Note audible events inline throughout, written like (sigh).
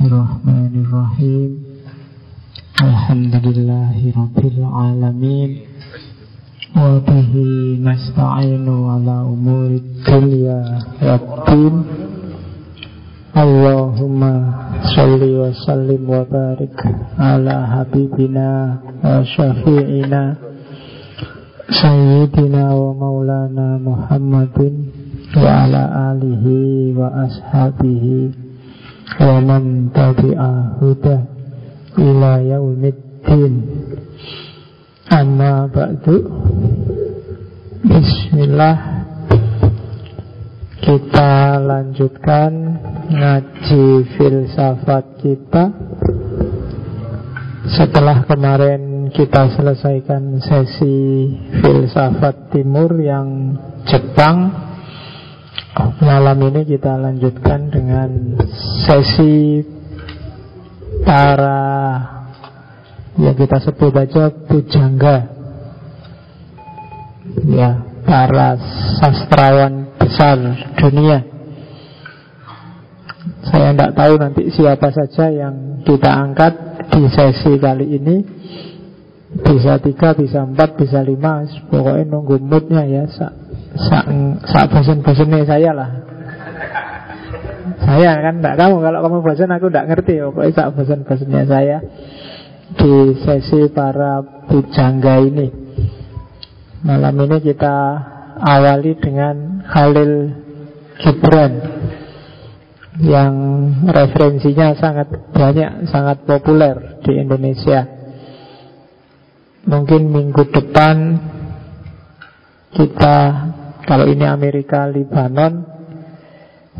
Bismillahirrahmanirrahim. Alhamdulillahi Rabbil Alamin. Wa bihi nasta'inu ala umuri dunya Waddin Allahumma salli wa sallim wa barik Ala habibina wa syafi'ina Sayyidina wa maulana Muhammadin Wa man tabi'a huda ila yaumiddin. Amma ba'du. Bismillah. Kita lanjutkan ngaji filsafat kita. Setelah kemarin kita selesaikan sesi filsafat timur yang Jepang Malam ini kita lanjutkan dengan sesi para yang kita sebut aja pujangga. Ya para sastrawan besar dunia. Saya tidak tahu nanti siapa saja yang kita angkat di sesi kali ini. Bisa tiga, bisa empat, bisa lima pokoknya nunggu moodnya ya sak sak bosan-bosannya saya lah saya kan tidak kamu kalau kamu bosan aku tidak ngerti pokoknya sak bosan-bosannya saya di sesi para pujangga ini malam ini kita awali dengan Khalil Gibran yang referensinya sangat banyak, sangat populer di Indonesia. Mungkin minggu depan kita kalau ini Amerika, Libanon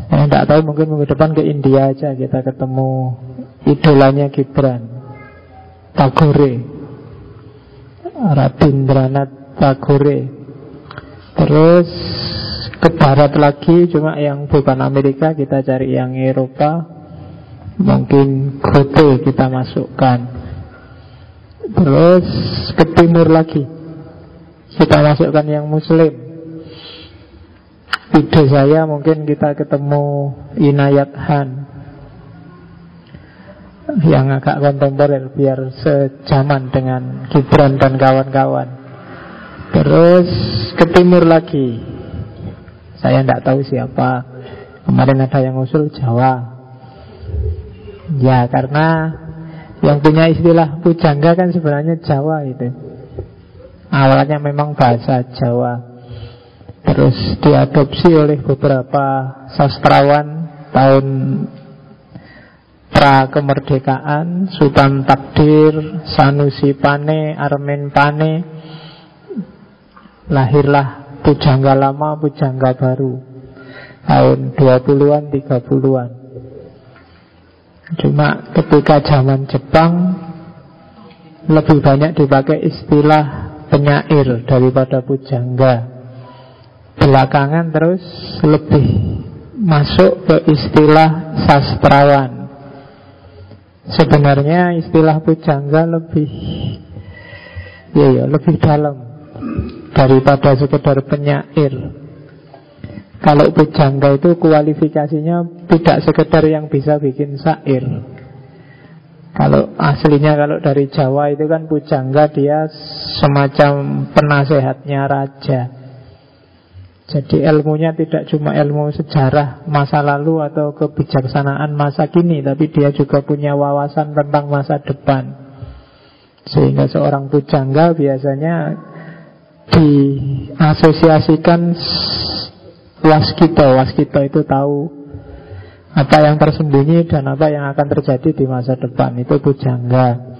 Saya tidak tahu mungkin minggu depan ke India aja Kita ketemu idolanya Gibran Tagore Rabindranath Tagore. Terus ke barat lagi Cuma yang bukan Amerika Kita cari yang Eropa. Mungkin Goethe kita masukkan. Terus ke timur lagi Kita masukkan yang Muslim ide saya mungkin kita ketemu Inayat Han yang agak kontemporer biar sejaman dengan Gibran dan kawan-kawan. Terus ke timur lagi. Saya tidak tahu siapa. Kemarin ada yang usul Jawa. Ya karena yang punya istilah pujangga kan sebenarnya Jawa itu. Awalnya memang bahasa Jawa. Terus diadopsi oleh beberapa sastrawan tahun pra kemerdekaan Sultan Takdir, Sanusi Pane, Armen Pane Lahirlah Pujangga Lama, Pujangga Baru Tahun 20-an, 30-an Cuma ketika zaman Jepang Lebih banyak dipakai istilah penyair daripada pujangga belakangan terus lebih masuk ke istilah sastrawan. Sebenarnya istilah pujangga lebih ya ya lebih dalam daripada sekedar penyair. Kalau pujangga itu kualifikasinya tidak sekedar yang bisa bikin syair. Kalau aslinya kalau dari Jawa itu kan pujangga dia semacam penasehatnya raja. Jadi ilmunya tidak cuma ilmu sejarah masa lalu atau kebijaksanaan masa kini Tapi dia juga punya wawasan tentang masa depan. Sehingga seorang pujangga biasanya diasosiasikan waskito. Waskito itu tahu apa yang tersembunyi dan apa yang akan terjadi di masa depan. Itu pujangga.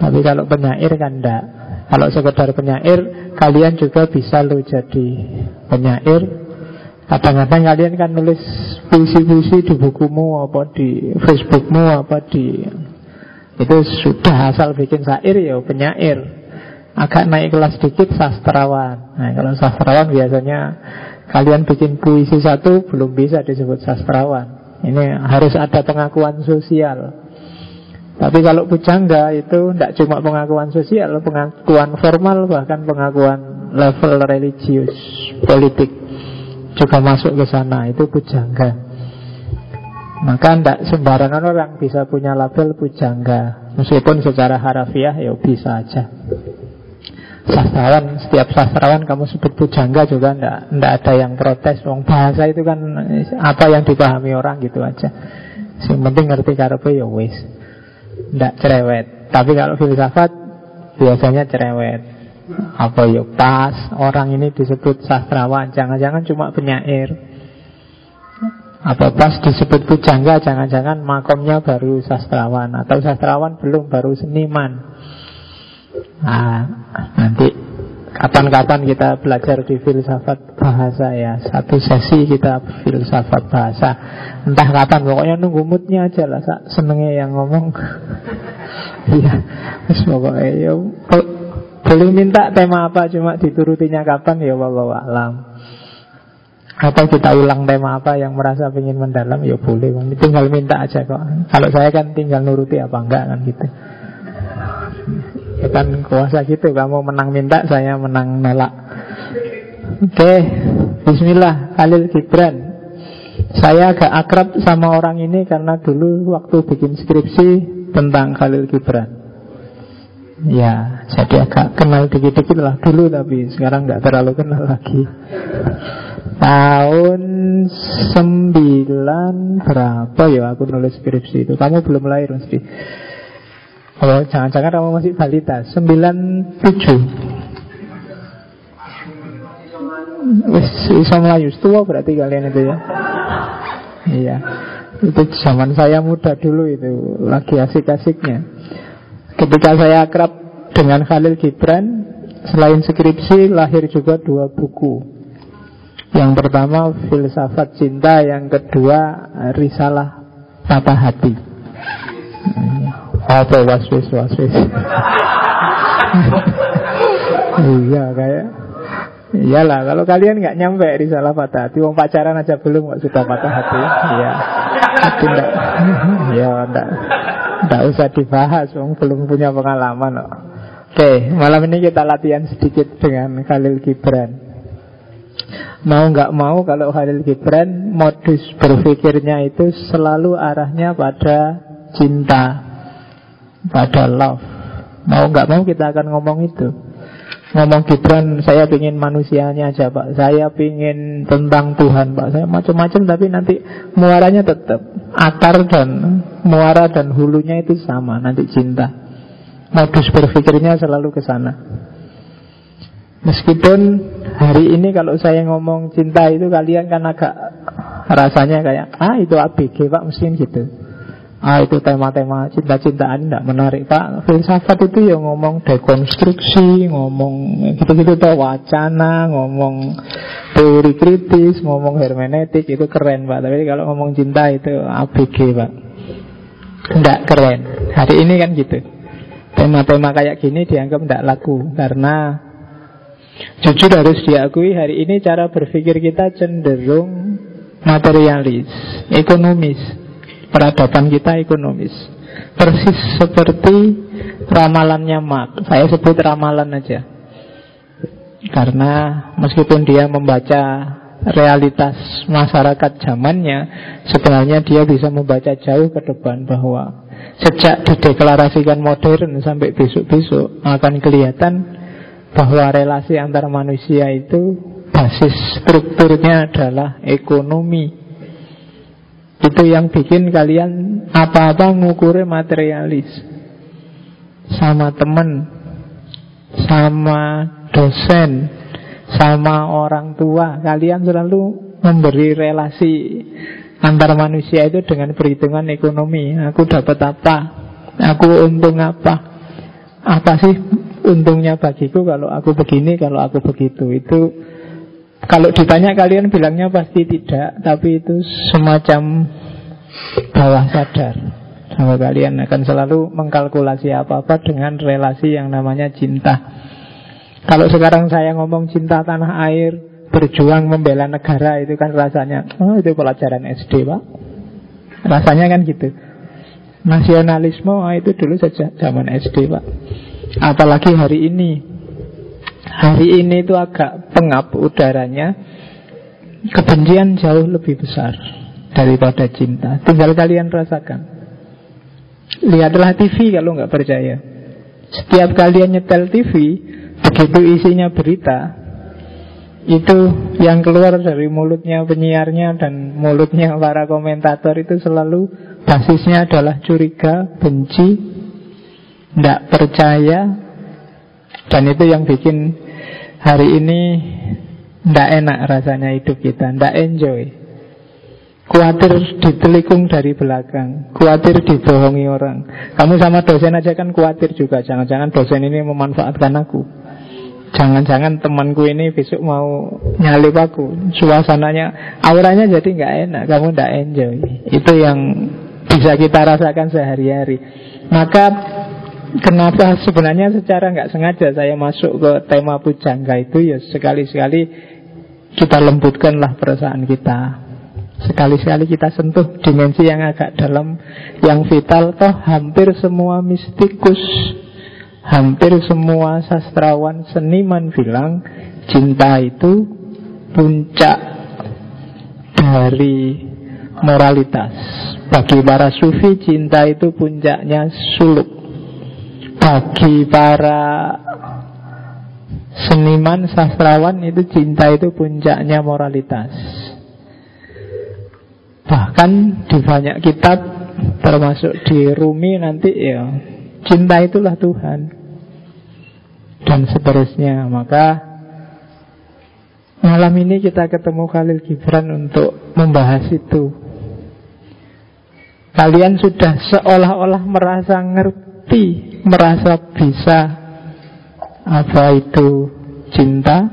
Tapi kalau penyair kan enggak. Kalau sekedar penyair, kalian juga bisa lo jadi penyair. Kadang-kadang kalian kan nulis puisi-puisi di bukumu apa di Facebookmu apa di itu sudah asal bikin syair ya penyair. Agak naik kelas sedikit sastrawan. Nah, kalau sastrawan biasanya kalian bikin puisi satu belum bisa disebut sastrawan. Ini harus ada pengakuan sosial. Tapi kalau pujangga itu tidak cuma pengakuan sosial, pengakuan formal, bahkan pengakuan level religius, politik juga masuk ke sana. Itu pujangga. Maka tidak sembarangan orang bisa punya label pujangga Meskipun secara harafiah ya bisa aja Sastrawan, setiap sastrawan kamu sebut pujangga juga ndak ndak ada yang protes. Wong bahasa itu kan apa yang dipahami orang gitu aja. Yang penting ngerti karepe ya wis. Ndak cerewet. Tapi kalau filsafat biasanya cerewet. Apa ya? Pas. Orang ini disebut sastrawan, jangan-jangan cuma penyair. Apa pas disebut pujangga, jangan-jangan makomnya baru sastrawan. Atau sastrawan belum baru seniman. Nah, nanti kapan-kapan kita belajar di filsafat bahasa ya. Satu sesi kita filsafat bahasa. Entah kapan, pokoknya nunggu moodnya aja lah. Senengnya yang ngomong. (laughs) Iya, pokoknya ya Boleh minta tema apa, cuma diturutinya kapan ya walau alam. Atau kita ulang tema apa yang merasa ingin mendalam ya boleh. Tinggal minta aja kok. Kalau saya kan tinggal nuruti apa enggak kan gitu. Bukan kuasa gitu Kamu menang minta, saya menang nolak. Oke Bismillah, Khalil Gibran. Saya agak akrab sama orang ini Karena dulu waktu bikin skripsi Tentang Khalil Gibran Ya, jadi agak kenal dikit-dikit lah dulu Tapi sekarang nggak terlalu kenal lagi Tahun sembilan berapa ya aku nulis skripsi itu Kamu belum lahir mesti Oh, jangan-jangan kamu masih balita. 97. Wis iso melayu tua berarti kalian itu ya. Iya. Itu zaman saya muda dulu itu lagi asik-asiknya. Ketika saya akrab dengan Khalil Gibran, selain skripsi lahir juga dua buku. Yang pertama filsafat cinta, yang kedua risalah patah hati. Apa waswis waswis (laughs) Iya kayak. Iyalah kalau kalian nggak nyampe risalah patah hati Wong pacaran aja belum nggak sudah patah hati. Iya. Tapi enggak (laughs) Ya enggak Enggak usah dibahas Wong belum punya pengalaman. Oke malam ini kita latihan sedikit dengan Khalil Gibran Mau nggak mau kalau Khalil Gibran Modus berpikirnya itu selalu arahnya pada cinta pada love. Mau nggak mau kita akan ngomong itu. Ngomong Gibran, saya pingin manusianya aja Pak. Saya pingin tentang Tuhan Pak. Saya macam-macam tapi nanti muaranya tetap Akar dan muara dan hulunya itu sama Nanti cinta. Modus berpikirnya selalu ke sana. Meskipun hari ini kalau saya ngomong cinta itu kalian kan agak rasanya kayak ah itu ABG pak mesin gitu Ah itu tema-tema cinta-cintaan tidak menarik Pak. Filsafat itu ya ngomong dekonstruksi Ngomong gitu-gitu tuh wacana Ngomong teori kritis Ngomong hermeneutik Itu keren Pak. Tapi kalau ngomong cinta itu ABG Pak. Tidak keren. Hari ini kan gitu. Tema-tema kayak gini dianggap tidak laku Karena Jujur harus diakui hari ini cara berpikir kita cenderung materialis, ekonomis peradaban kita ekonomis. Persis seperti ramalannya Mark. Saya sebut ramalan aja. Karena meskipun dia membaca realitas masyarakat zamannya, sebenarnya dia bisa membaca jauh ke depan bahwa sejak dideklarasikan modern sampai besok-besok akan kelihatan bahwa relasi antar manusia itu basis strukturnya adalah ekonomi itu yang bikin kalian apa-apa ngukurnya materialis. Sama temen Sama dosen Sama orang tua. Kalian selalu memberi relasi Antar manusia itu dengan perhitungan ekonomi. Aku dapat apa? Aku untung apa? Apa sih untungnya bagiku Kalau aku begini, kalau aku begitu? Itu kalau ditanya kalian bilangnya pasti tidak Tapi itu semacam bawah sadar. Bahwa kalian akan selalu mengkalkulasi apa-apa dengan relasi yang namanya cinta. Kalau sekarang saya ngomong cinta tanah air Berjuang membela negara itu kan rasanya Oh itu pelajaran SD pak. Rasanya kan gitu. Nasionalisme oh, itu dulu saja zaman SD pak. Apalagi hari ini Hari ini itu agak pengap udaranya Kebencian jauh lebih besar daripada cinta. Tinggal kalian rasakan. Lihatlah TV kalau nggak percaya. Setiap kalian nyetel TV, begitu isinya berita, itu yang keluar dari mulutnya penyiarnya dan mulutnya para komentator itu selalu basisnya adalah curiga, benci, tidak percaya, dan itu yang bikin hari ini tidak enak rasanya hidup kita, tidak enjoy. Kuatir ditelikung dari belakang Kuatir dibohongi orang. Kamu sama dosen aja kan kuatir juga Jangan-jangan dosen ini memanfaatkan aku. Jangan-jangan temanku ini besok mau nyalip aku. Suasananya, auranya jadi nggak enak Kamu nggak enjoy. Itu yang bisa kita rasakan sehari-hari. Maka kenapa? Sebenarnya secara nggak sengaja Saya masuk ke tema pujangga itu Ya sekali-sekali kita lembutkanlah perasaan kita. Sekali-sekali kita sentuh dimensi yang agak dalam Yang vital. Toh hampir semua mistikus Hampir semua sastrawan seniman bilang Cinta itu puncak dari moralitas. Bagi para sufi cinta itu puncaknya suluk Bagi para seniman sastrawan itu cinta itu puncaknya moralitas Bahkan di banyak kitab termasuk di Rumi nanti ya cinta itulah Tuhan dan seterusnya. Maka malam ini kita ketemu Khalil Gibran untuk membahas itu. Kalian sudah seolah-olah merasa ngerti, merasa bisa apa itu cinta.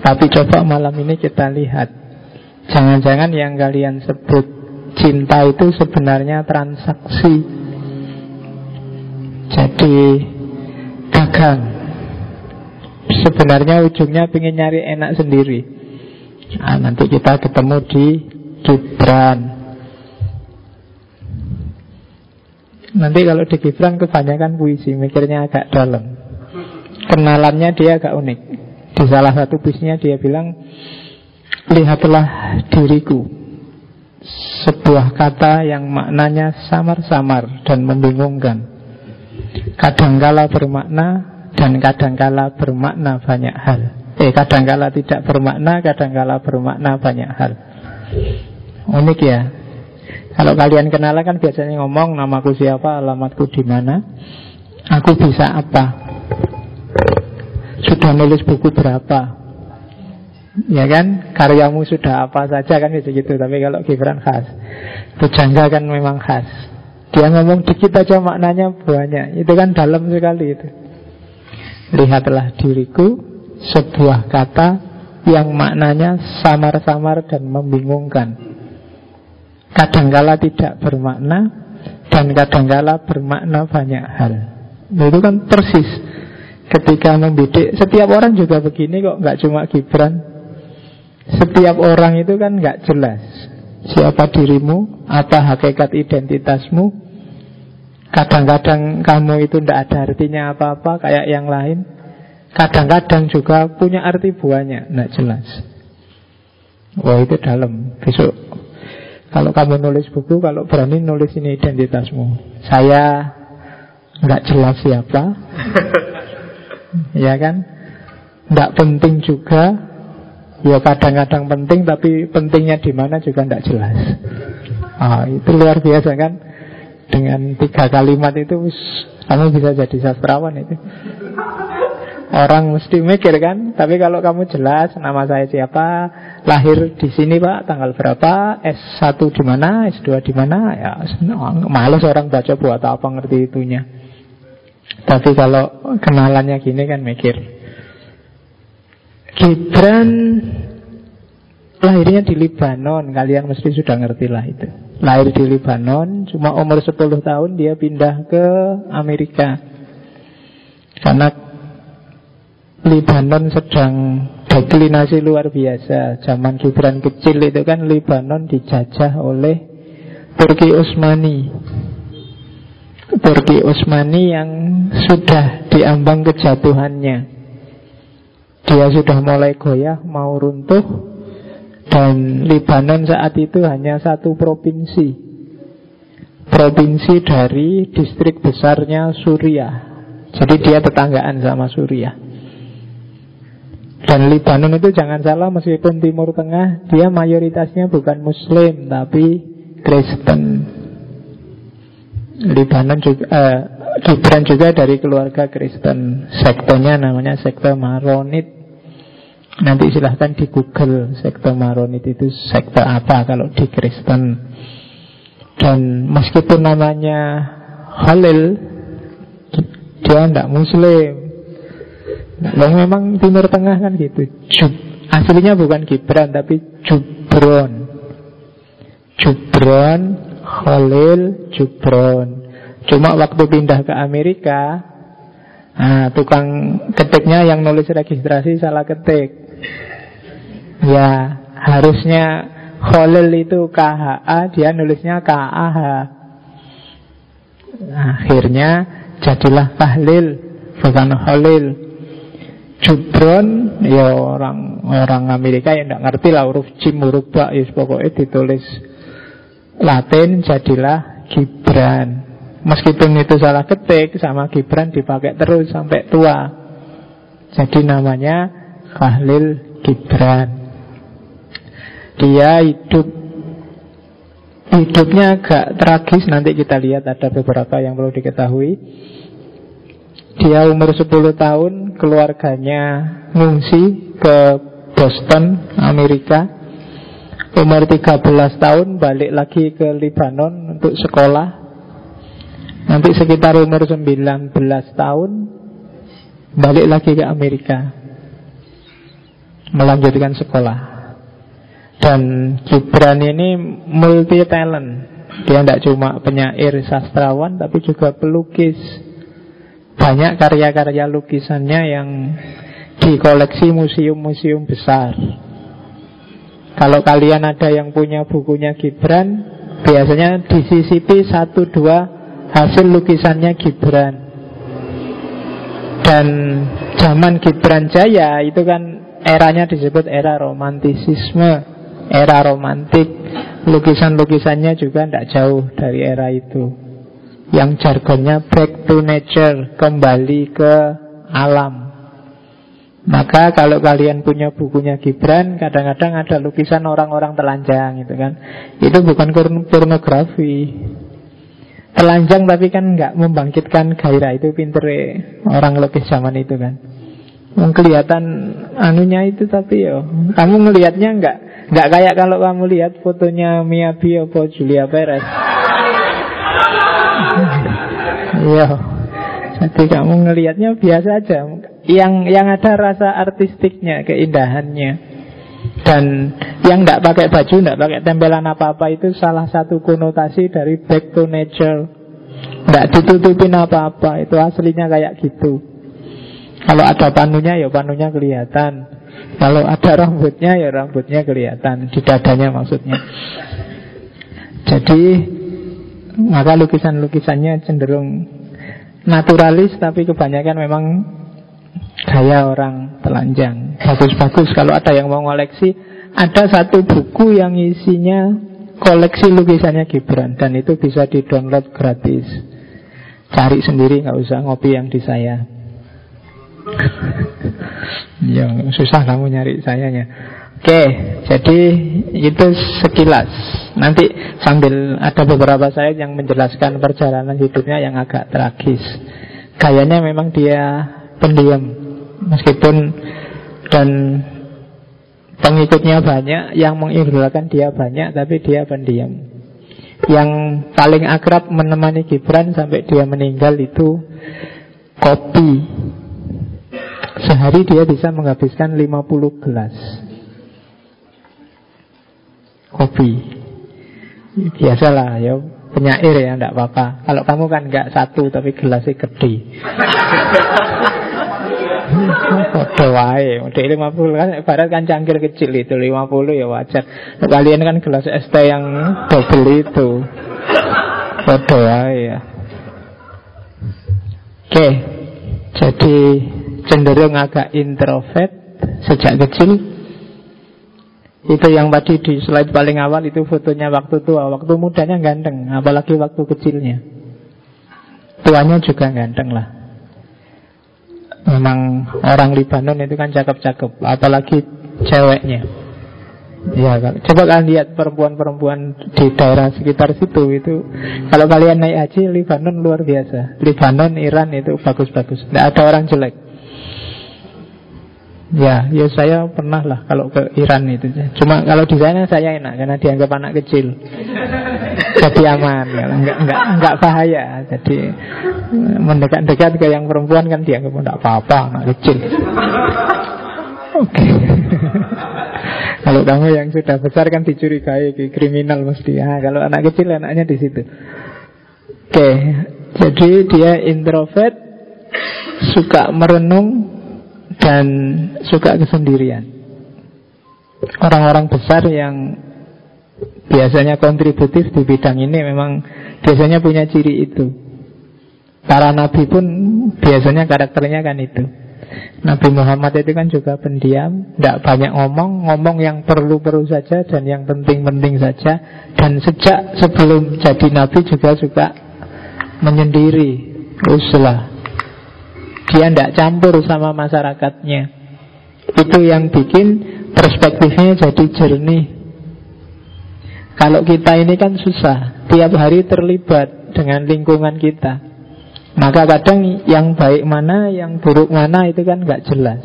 Tapi coba malam ini kita lihat Jangan-jangan yang kalian sebut cinta itu sebenarnya transaksi. Jadi dagang. Sebenarnya ujungnya ingin nyari enak sendiri. Nah, nanti kita ketemu di Gibran. Nanti kalau di Gibran kebanyakan puisi, mikirnya agak dalam. Kenalannya dia agak unik. Di salah satu puisinya dia bilang Lihatlah diriku Sebuah kata yang maknanya samar-samar dan membingungkan Kadangkala bermakna dan kadangkala bermakna banyak hal Eh kadangkala tidak bermakna, kadangkala bermakna banyak hal Unik ya Kalau kalian kenalan kan biasanya ngomong Namaku siapa, alamatku di mana Aku bisa apa Sudah nulis buku berapa Ya kan, karyamu sudah apa saja kan gitu gitu. Tapi kalau Gibran khas, Pujangga kan memang khas. Dia ngomong dikit aja maknanya banyak. Itu kan dalam sekali itu. Lihatlah diriku, sebuah kata yang maknanya samar-samar dan membingungkan. Kadangkala tidak bermakna dan kadangkala bermakna banyak hal. Itu kan persis ketika membidik. Setiap orang juga begini kok, nggak cuma Gibran. Setiap orang itu kan nggak jelas Siapa dirimu Apa hakikat identitasmu Kadang-kadang kamu itu tidak ada artinya apa-apa Kayak yang lain Kadang-kadang juga punya arti buahnya Nggak jelas Wah itu dalam Besok Kalau kamu nulis buku Kalau berani nulis ini identitasmu Saya nggak jelas siapa (laughs) Ya kan Nggak penting juga Ya kadang-kadang penting tapi pentingnya di mana juga tidak jelas. Ah, itu luar biasa kan? Dengan tiga kalimat itu kamu bisa jadi sastrawan itu. Orang mesti mikir kan, tapi kalau kamu jelas nama saya siapa, lahir di sini Pak, tanggal berapa, S1 di mana, S2 di mana, ya males orang baca buat apa ngerti itunya. Tapi kalau kenalannya gini kan mikir. Gibran lahirnya di Libanon, kalian mesti sudah ngerti lah itu. Lahir di Libanon, cuma umur 10 tahun dia pindah ke Amerika. Karena Libanon sedang deklinasi luar biasa. Zaman Gibran kecil itu kan Libanon dijajah oleh Turki Utsmani. Turki Utsmani yang sudah diambang kejatuhannya. Dia sudah mulai goyah, mau runtuh Dan Libanon saat itu hanya satu provinsi Provinsi dari distrik besarnya Suriah Jadi dia tetanggaan sama Suriah Dan Libanon itu jangan salah meskipun Timur Tengah Dia mayoritasnya bukan Muslim Tapi Kristen. Libanon juga eh, Gibran juga dari keluarga Kristen. Sektenya namanya sekte Maronit. Nanti silahkan di Google Sekte Maronit itu sekte apa kalau di Kristen. Dan meskipun namanya Halil Dia tidak Muslim Loh memang Timur Tengah kan gitu. Jub, Aslinya bukan Gibran tapi Jubron. Jubron Khalil Jubron. Cuma waktu pindah ke Amerika nah, Tukang ketiknya yang nulis registrasi salah ketik. Ya harusnya Khalil itu KHA Dia nulisnya KAH Akhirnya jadilah Tahlil Bukan Khalil Jubron ya orang orang Amerika yang tidak ngerti lah huruf jim huruf ba ya pokoknya ditulis Latin jadilah Gibran. Meskipun itu salah ketik sama Gibran dipakai terus sampai tua. Jadi namanya Khalil Gibran. Dia hidup hidupnya agak tragis nanti kita lihat ada beberapa yang perlu diketahui. Dia umur 10 tahun keluarganya ngungsi ke Boston, Amerika. Umur 13 tahun balik lagi ke Libanon untuk sekolah. Nanti sekitar umur 19 tahun Balik lagi ke Amerika. Melanjutkan sekolah. Dan Gibran ini multi talent Dia tidak cuma penyair sastrawan Tapi juga pelukis Banyak karya-karya lukisannya yang Dikoleksi museum-museum besar. Kalau kalian ada yang punya bukunya Gibran Biasanya disisipi satu dua hasil lukisannya Gibran. Dan zaman Gibran Jaya itu kan eranya disebut era romantisisme Era romantik. Lukisan-lukisannya juga tidak jauh dari era itu Yang jargonnya back to nature Kembali ke alam maka kalau kalian punya bukunya Gibran, kadang-kadang ada lukisan orang-orang telanjang gitu kan. Itu bukan pornografi. Telanjang tapi kan nggak membangkitkan gairah itu pinter orang lukis zaman itu kan. Kelihatan anunya itu tapi yo, kamu ngelihatnya nggak nggak kayak kalau kamu lihat fotonya Miyabi atau Julia Perez. Iya. Jadi kamu ngelihatnya biasa aja yang yang ada rasa artistiknya, keindahannya. Dan yang tidak pakai baju, tidak pakai tempelan apa-apa itu salah satu konotasi dari back to nature. Tidak ditutupin apa-apa, itu aslinya kayak gitu. Kalau ada panunya ya panunya kelihatan. Kalau ada rambutnya ya rambutnya kelihatan di dadanya maksudnya. Jadi maka lukisan-lukisannya cenderung naturalis tapi kebanyakan memang gaya orang telanjang. Bagus-bagus kalau ada yang mau koleksi, ada satu buku yang isinya koleksi lukisannya Gibran dan itu bisa di-download gratis. Cari sendiri nggak usah ngopi yang di saya. (laughs) yang susah kamu nyari sayanya. Oke, jadi itu sekilas. Nanti sambil ada beberapa saya yang menjelaskan perjalanan hidupnya yang agak tragis. Gayanya memang dia pendiam. Meskipun dan pengikutnya banyak, yang mengidolakan dia banyak, tapi dia pendiam. Yang paling akrab menemani Gibran sampai dia meninggal itu kopi. Sehari dia bisa menghabiskan 50 gelas kopi. Biasalah ya penyair ya, enggak apa-apa. Kalau kamu kan enggak satu tapi gelasnya gede. (laughs) Padha wae. Model 50 kan ibarat kan cangkir kecil itu 50 ya wajar. Kalian kan gelas es teh yang double itu. Padha wae ya. Oke. Jadi cenderung agak introvert sejak kecil. Itu yang tadi di slide paling awal itu fotonya waktu tua. Waktu mudanya ganteng, apalagi waktu kecilnya. Tuanya juga ganteng lah. Memang orang Libanon itu kan cakep-cakep, apalagi ceweknya. Ya, coba kalian lihat perempuan-perempuan di daerah sekitar situ itu. Kalau kalian naik haji, Lebanon luar biasa. Lebanon, Iran itu bagus-bagus. Tidak ada orang jelek. Ya, ya saya pernah lah kalau ke Iran itu. Cuma kalau di sana saya enak karena dianggap anak kecil. (laughs) Jadi aman, ya. enggak, enggak, enggak bahaya. Jadi mendekat-dekat ke yang perempuan kan dianggap enggak apa-apa, anak kecil. Oke. Okay. (laughs) kalau kamu yang sudah besar kan dicurigai kriminal mesti. Ah, kalau anak kecil anaknya di situ. Oke, okay. jadi dia introvert, suka merenung dan suka kesendirian. Orang-orang besar yang biasanya kontributif di bidang ini memang biasanya punya ciri itu. Para nabi pun biasanya karakternya kan itu. Nabi Muhammad itu kan juga pendiam, tidak banyak ngomong, ngomong yang perlu-perlu saja dan yang penting-penting saja. Dan sejak sebelum jadi Nabi juga suka menyendiri, uslah. Dia tidak campur sama masyarakatnya. Itu yang bikin perspektifnya jadi jernih. Kalau kita ini kan susah, tiap hari terlibat dengan lingkungan kita. Maka kadang yang baik mana, yang buruk mana itu kan nggak jelas.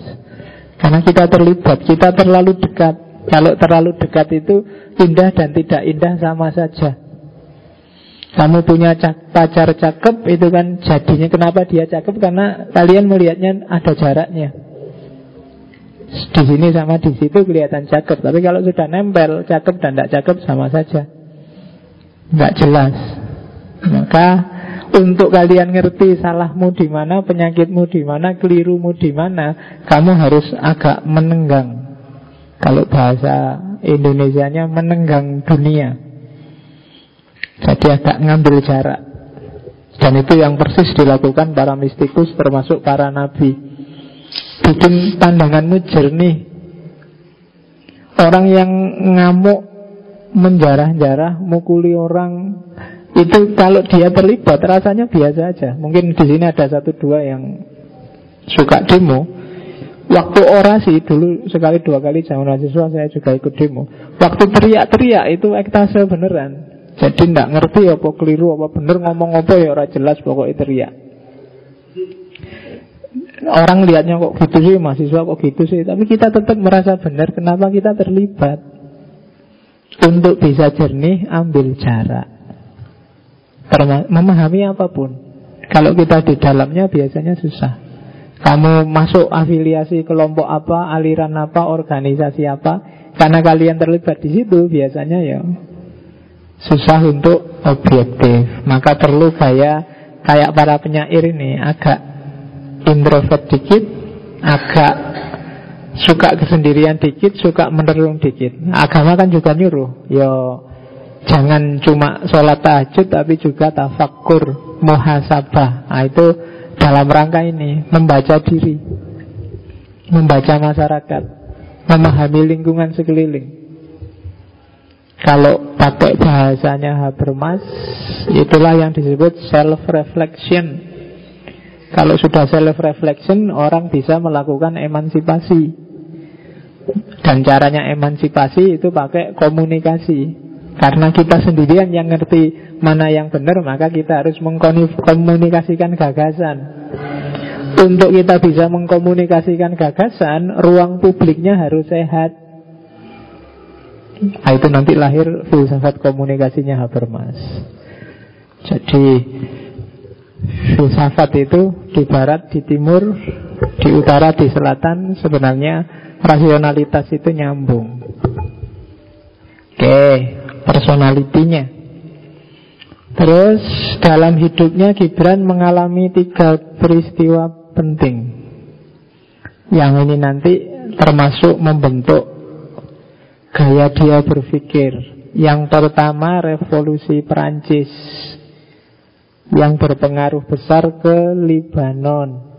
Karena kita terlibat, kita terlalu dekat. Kalau terlalu dekat itu indah dan tidak indah sama saja. Kamu punya pacar cakep itu kan jadinya kenapa dia cakep karena kalian melihatnya ada jaraknya. Di sini sama di situ kelihatan cakep, tapi kalau sudah nempel cakep dan tidak cakep sama saja, nggak jelas. Maka untuk kalian ngerti salahmu di mana, penyakitmu di mana, kelirumu di mana, kamu harus agak menenggang. Kalau bahasa Indonesianya menenggang dunia. Jadi agak ngambil jarak. Dan itu yang persis dilakukan para mistikus termasuk para nabi. Bikin pandanganmu jernih. Orang yang ngamuk menjarah-jarah, mukuli orang, itu kalau dia terlibat rasanya biasa aja. Mungkin di sini ada satu dua yang suka demo. Waktu orasi dulu sekali dua kali zaman mahasiswa saya juga ikut demo. Waktu teriak-teriak itu ektase beneran. Jadi tidak ngerti apa keliru apa bener ngomong apa ya orang jelas pokoknya teriak. Orang lihatnya kok gitu sih mahasiswa kok gitu sih, tapi kita tetap merasa benar. Kenapa kita terlibat? Untuk bisa jernih ambil jarak memahami apa pun. Kalau kita di dalamnya biasanya susah. Kamu masuk afiliasi kelompok apa, aliran apa, organisasi apa, karena kalian terlibat di situ biasanya ya susah untuk objektif. Maka perlu kayak kayak para penyair ini agak introvert dikit, agak suka kesendirian dikit, suka menerung dikit. Agama kan juga nyuruh, yo Jangan cuma sholat tahajud tapi juga tafakur, muhasabah. Nah, itu dalam rangka ini membaca diri, membaca masyarakat, memahami lingkungan sekeliling. Kalau pakai bahasanya Habermas, itulah yang disebut self-reflection. Kalau sudah self-reflection, orang bisa melakukan emansipasi. Dan caranya emansipasi itu pakai komunikasi. Karena kita sendirian yang ngerti mana yang benar, maka kita harus mengkomunikasikan gagasan. Untuk kita bisa mengkomunikasikan gagasan, ruang publiknya harus sehat. Nah, itu nanti lahir filsafat komunikasinya Habermas. Jadi filsafat itu di barat, di timur, di utara, di selatan sebenarnya rasionalitas itu nyambung. Oke, personalitinya. Terus dalam hidupnya Gibran mengalami tiga peristiwa penting Yang ini nanti termasuk membentuk gaya dia berpikir. Yang pertama revolusi Perancis. Yang berpengaruh besar ke Libanon.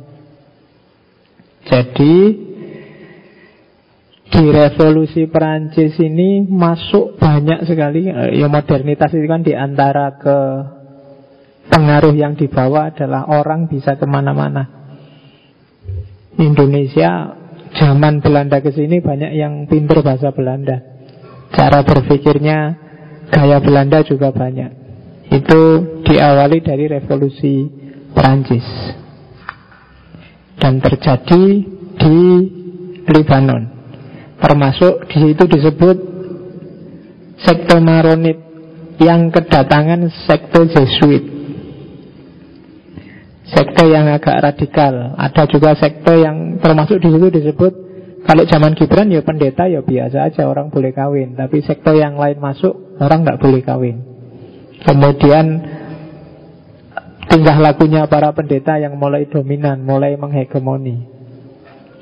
Jadi di revolusi Perancis ini masuk banyak sekali eh, ya modernitas itu kan di antara ke pengaruh yang dibawa adalah orang bisa ke mana-mana. Indonesia zaman Belanda ke sini banyak yang pintar bahasa Belanda. Cara berpikirnya gaya Belanda juga banyak. Itu diawali dari revolusi Perancis. Dan terjadi di Lebanon Termasuk di situ disebut sekte Maronit yang kedatangan sekte Jesuit. Sekte yang agak radikal. Ada juga sekte yang termasuk di situ disebut kalau zaman Gibran ya pendeta ya biasa aja orang boleh kawin. Tapi sekte yang lain masuk orang nggak boleh kawin. Kemudian tingkah lakunya para pendeta yang mulai dominan, mulai menghegemoni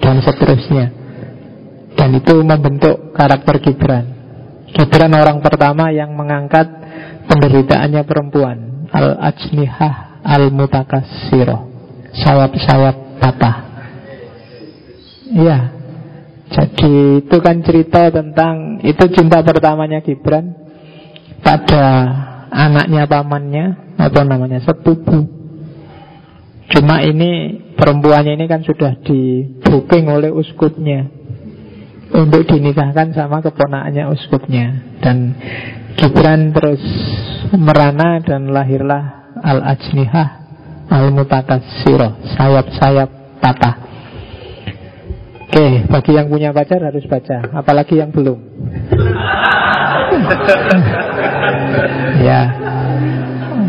dan seterusnya. Dan itu membentuk karakter Gibran Gibran orang pertama yang mengangkat penderitaannya perempuan Al-Ajnihah Al-Mutakasiro Sayap-sayap patah Iya. Jadi itu kan cerita tentang Itu cinta pertamanya Gibran Pada anaknya pamannya Apa namanya Sepupu. Cuma ini perempuannya ini kan sudah di booking oleh uskupnya untuk dinikahkan sama keponakannya uskupnya. Dan Gibran terus merana dan lahirlah Al-Ajnihah Al-Mutakassiro Sayap-sayap patah. Oke, bagi yang punya pacar harus baca Apalagi yang belum. (laughs) Ya.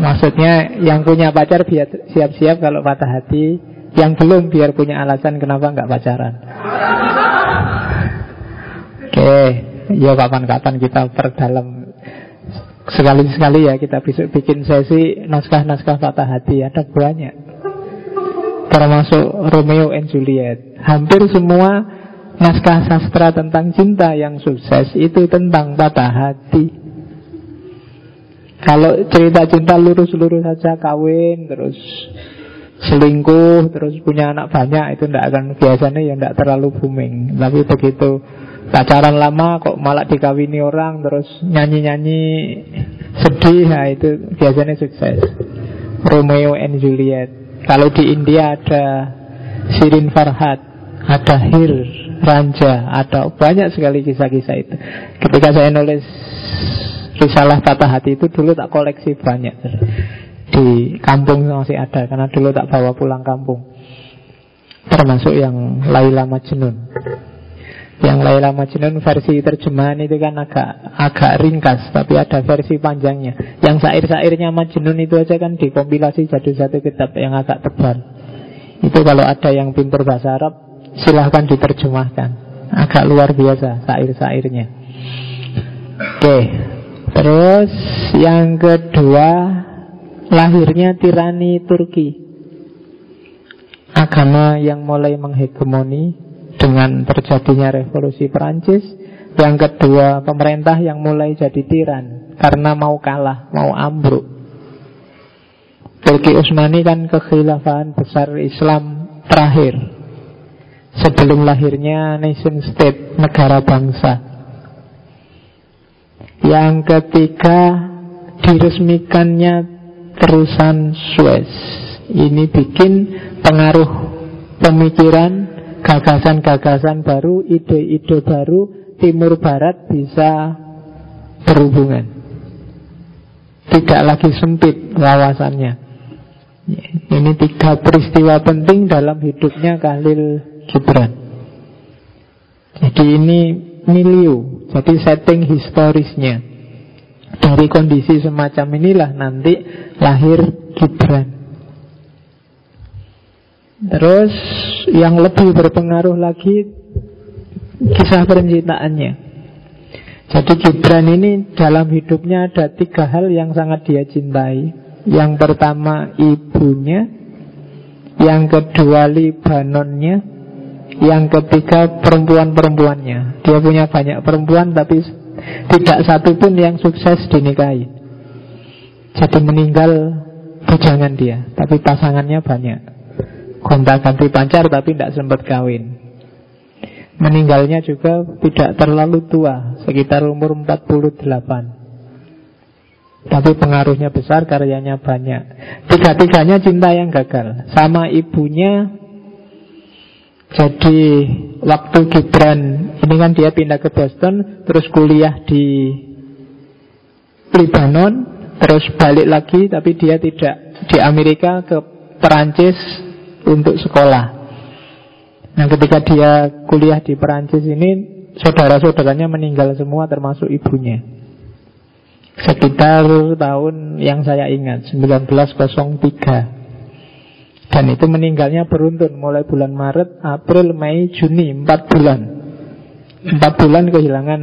Maksudnya yang punya pacar biar siap-siap kalau patah hati Yang belum biar punya alasan kenapa nggak pacaran. Oke, ya kapan-kapan kita perdalam sekali-sekali ya kita bisa bikin sesi naskah-naskah patah hati ada banyak. Termasuk Romeo and Juliet. Hampir semua naskah sastra tentang cinta yang sukses itu tentang patah hati. Kalau cerita cinta lurus-lurus saja kawin terus selingkuh terus punya anak banyak itu tidak akan biasanya ya tidak terlalu booming. Tapi begitu pacaran lama kok malah dikawini orang terus nyanyi-nyanyi sedih. Nah itu biasanya sukses. Romeo and Juliet. Kalau di India ada Sirin Farhat ada Hir Ranja ada banyak sekali kisah-kisah itu. Ketika saya nulis risalah patah hati itu dulu tak koleksi banyak. Di kampung masih ada karena dulu tak bawa pulang kampung. Termasuk yang Laila Majnun yang Laila Majnun versi terjemahan itu kan agak agak ringkas Tapi ada versi panjangnya. Yang sair-sairnya Majnun itu aja kan dikompilasi jadi satu kitab yang agak tebal. Itu kalau ada yang pintar bahasa Arab Silahkan diterjemahkan. Agak luar biasa sair-sairnya Oke Terus yang kedua Lahirnya tirani Turki. Agama yang mulai menghegemoni dengan terjadinya revolusi Perancis. Yang kedua, pemerintah yang mulai jadi tiran karena mau kalah, mau ambruk. Turki Utsmani kan kekhilafahan besar Islam terakhir sebelum lahirnya nation state, negara bangsa. Yang ketiga, diresmikannya terusan Suez. Ini bikin pengaruh pemikiran gagasan-gagasan baru, ide-ide baru, timur barat bisa berhubungan. Tidak lagi sempit wawasannya. Ini tiga peristiwa penting dalam hidupnya Khalil Gibran. Jadi ini milieu, jadi setting historisnya. Dari kondisi semacam inilah nanti lahir Gibran. Terus yang lebih berpengaruh lagi kisah percintaannya. Jadi Gibran ini dalam hidupnya ada tiga hal yang sangat dia cintai. Yang pertama ibunya, yang kedua Libanonnya, yang ketiga perempuan-perempuannya. Dia punya banyak perempuan tapi tidak satu pun yang sukses dinikahi. Jadi meninggal bujangan dia, tapi pasangannya banyak. Gonta ganti pacar tapi tidak sempat kawin Meninggalnya juga tidak terlalu tua, sekitar umur 48. Tapi pengaruhnya besar, karyanya banyak. Tiga-tiganya cinta yang gagal. Sama ibunya, jadi waktu Gibran, ini kan dia pindah ke Boston, terus kuliah di Libanon, terus balik lagi, tapi dia tidak di Amerika ke Perancis untuk sekolah. Nah ketika dia kuliah di Perancis ini Saudara-saudaranya meninggal semua termasuk ibunya. Sekitar tahun yang saya ingat 1903 Dan itu meninggalnya beruntun Mulai bulan Maret, April, Mei, Juni 4 bulan. 4 bulan kehilangan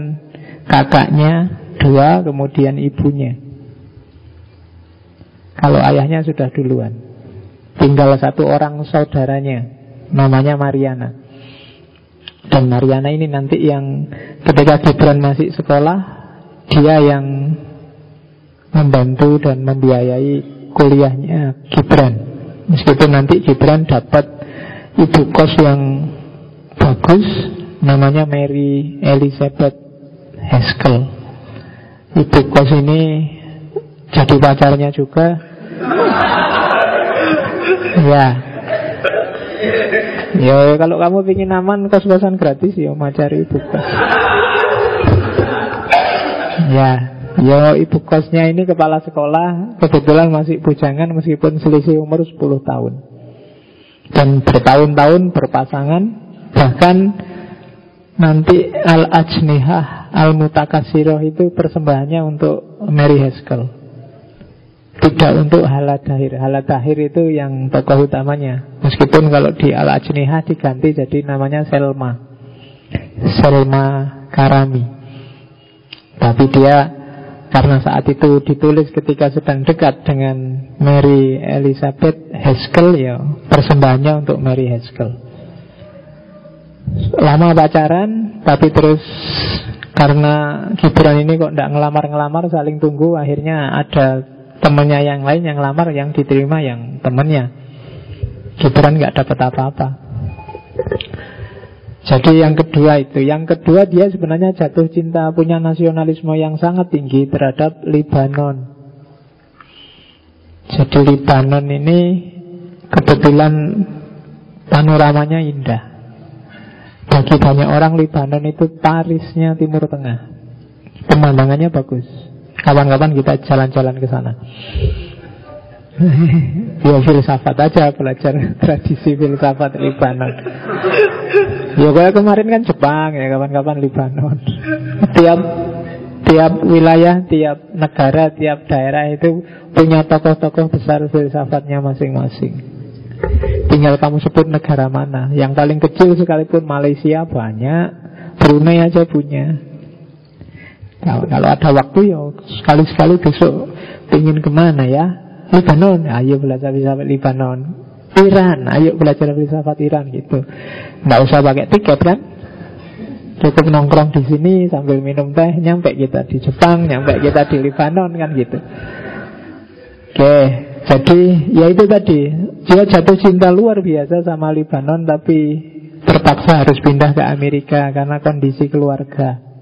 kakaknya Dua kemudian ibunya. Kalau ayahnya sudah duluan Tinggal satu orang saudaranya namanya Mariana. Dan Mariana ini nanti yang ketika Gibran masih sekolah, dia yang membantu dan membiayai kuliahnya Gibran. Meskipun nanti Gibran dapat ibu kos yang bagus, namanya Mary Elizabeth Haskell. Ibu kos ini jadi pacarnya juga. Ya, Ya kalau kamu ingin aman kos-kosan gratis ya cari ibu kos. ya, ya ibu kosnya ini kepala sekolah kebetulan masih bujangan meskipun selisih umur 10 tahun. Dan bertahun-tahun berpasangan bahkan nanti al-ajnihah al-mutakasiroh itu persembahannya untuk Mary Haskell. Tidak untuk haladahir Haladahir itu yang tokoh utamanya. Meskipun kalau di al ajnihah diganti jadi namanya Selma. Selma Karami. Tapi dia karena saat itu ditulis ketika sedang dekat dengan Mary Elizabeth Haskell ya persembahannya untuk Mary Haskell. Lama pacaran tapi terus karena Gibran ini kok tidak ngelamar-ngelamar saling tunggu akhirnya ada temennya yang lain yang lamar yang diterima yang temennya Gibran nggak dapat apa-apa. Jadi yang kedua itu Yang kedua dia sebenarnya jatuh cinta Punya nasionalisme yang sangat tinggi Terhadap Libanon. Jadi Libanon ini Kebetulan Panoramanya indah. Bagi banyak orang Libanon itu Parisnya Timur Tengah. Pemandangannya bagus Kapan-kapan kita jalan-jalan ke sana. ya filsafat aja belajar (laughs) tradisi filsafat Libanon. Ya kayak kemarin kan Jepang ya kapan-kapan Libanon. tiap tiap wilayah, tiap negara, tiap daerah itu punya tokoh-tokoh besar filsafatnya masing-masing. Tinggal kamu sebut negara mana. Yang paling kecil sekalipun Malaysia banyak, Brunei aja punya. Kalau, kalau ada waktu ya sekali-sekali besok ingin ke mana ya? Libanon, ayo belajar filsafat Libanon. Iran, ayo belajar filsafat Iran gitu. Nggak usah pakai tiket kan? Cukup nongkrong di sini sambil minum teh, nyampe kita di Jepang, nyampe kita di Libanon kan gitu. Oke, jadi ya itu tadi dia jatuh cinta luar biasa sama Libanon tapi terpaksa harus pindah ke Amerika karena kondisi keluarga.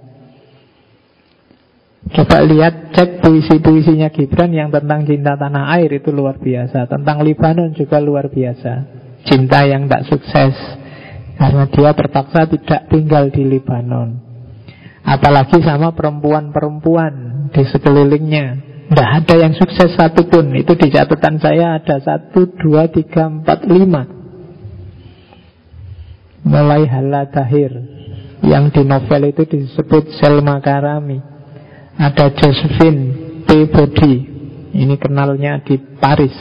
Coba lihat cek puisi-puisinya Gibran yang tentang cinta tanah air itu luar biasa. Tentang Libanon juga luar biasa. Cinta yang tak sukses karena dia terpaksa tidak tinggal di Libanon. Apalagi sama perempuan-perempuan di sekelilingnya. Tidak ada yang sukses satupun. Itu di catatan saya ada satu, dua, tiga, empat, lima. Mulai Halatahir yang di novel itu disebut Selma Karami. Ada Josephine Peabody. Ini kenalnya di Paris.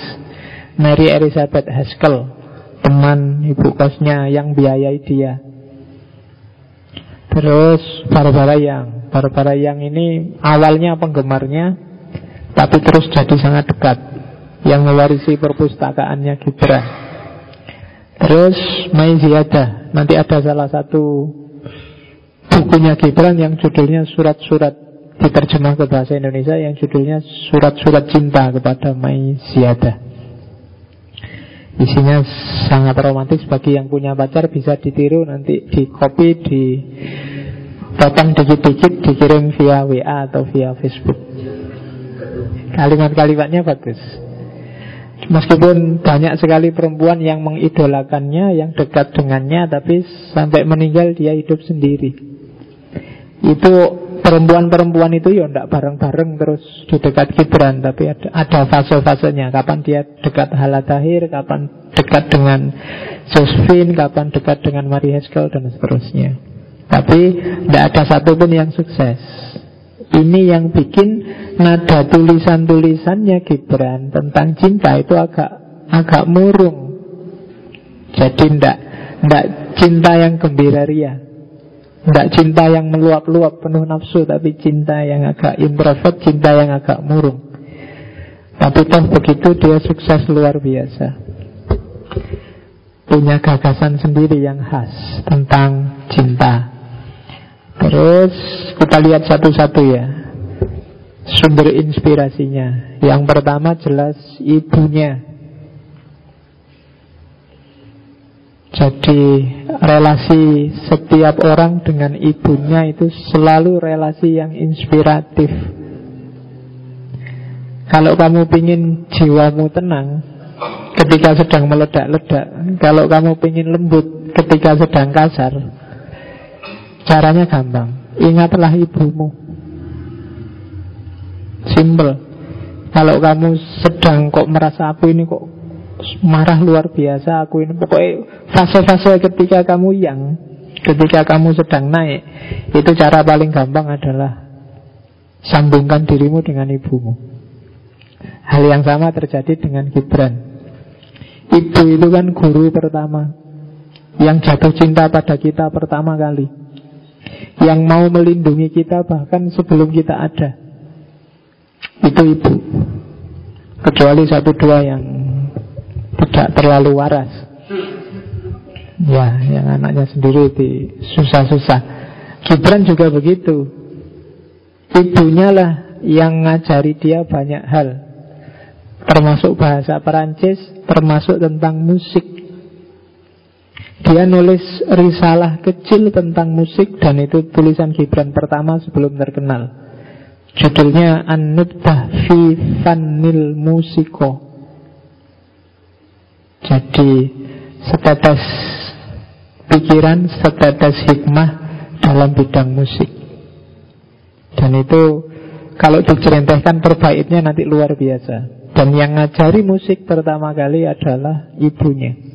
Mary Elizabeth Haskell Teman ibu kosnya yang biayai dia. Terus Barbara Yang Barbara Yang ini awalnya penggemarnya Tapi terus jadi sangat dekat. Yang mewarisi perpustakaannya Gibran. Terus Mai Nanti ada salah satu bukunya Gibran yang judulnya Surat-surat diterjemah ke bahasa Indonesia yang judulnya Surat-surat cinta kepada Mai Ziyadah. Isinya sangat romantis bagi yang punya pacar bisa ditiru nanti di copy di potong dikit-dikit dikirim via WA atau via Facebook. Kalimat-kalimatnya bagus. Meskipun banyak sekali perempuan yang mengidolakannya, yang dekat dengannya, tapi sampai meninggal dia hidup sendiri. Itu perempuan-perempuan itu ya tidak bareng-bareng terus di dekat Gibran tapi ada, ada fase-fasenya. Kapan dia dekat Halatahir kapan dekat dengan Josephine kapan dekat dengan Marie Haskell dan seterusnya. Tapi tidak ada satupun yang sukses. Ini yang bikin nada tulisan-tulisannya Gibran tentang cinta itu agak agak murung. Jadi tidak tidak cinta yang gembira ria tidak cinta yang meluap-luap penuh nafsu Tapi cinta yang agak introvert Cinta yang agak murung. Tapi toh begitu dia sukses luar biasa. Punya gagasan sendiri yang khas Tentang cinta. Terus kita lihat satu-satu ya Sumber inspirasinya. Yang pertama jelas ibunya Jadi relasi setiap orang dengan ibunya itu selalu relasi yang inspiratif. Kalau kamu ingin jiwamu tenang ketika sedang meledak-ledak, kalau kamu ingin lembut ketika sedang kasar, caranya gampang. Ingatlah ibumu. Simple. Kalau kamu sedang kok merasa aku ini kok marah luar biasa aku ini. Pokoknya fase-fase ketika kamu yang ketika kamu sedang naik itu cara paling gampang adalah sambungkan dirimu dengan ibumu. Hal yang sama terjadi dengan Gibran. Ibu itu kan guru pertama yang jatuh cinta pada kita pertama kali yang mau melindungi kita bahkan sebelum kita ada. Itu ibu. Kecuali satu dua yang tidak terlalu waras. Ya, yang anaknya sendiri di susah-susah. Gibran juga begitu. Ibunya lah yang ngajari dia banyak hal. Termasuk bahasa Perancis, termasuk tentang musik. Dia nulis risalah kecil tentang musik dan itu tulisan Gibran pertama sebelum terkenal. Judulnya An-Nubtah fi Fannil Musiko. Jadi setetes pikiran, setetes hikmah dalam bidang musik. Dan itu kalau dicerentehkan perbaiknya nanti luar biasa. Dan yang ngajari musik pertama kali adalah ibunya.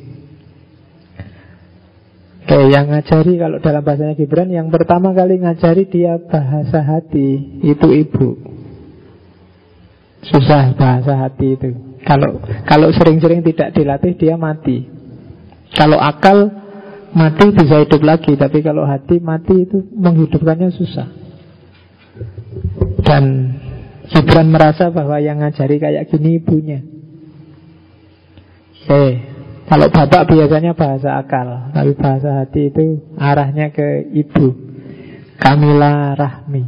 Oke, yang ngajari kalau dalam bahasanya Gibran Yang pertama kali ngajari dia bahasa hati Itu ibu Susah bahasa hati itu kalau kalau sering-sering tidak dilatih dia mati. Kalau akal mati bisa hidup lagi, tapi kalau hati mati itu menghidupkannya susah. Dan Gibran merasa bahwa yang ngajari kayak gini ibunya. Oke, kalau bapak biasanya bahasa akal, tapi bahasa hati itu arahnya ke ibu. Kamila Rahmi.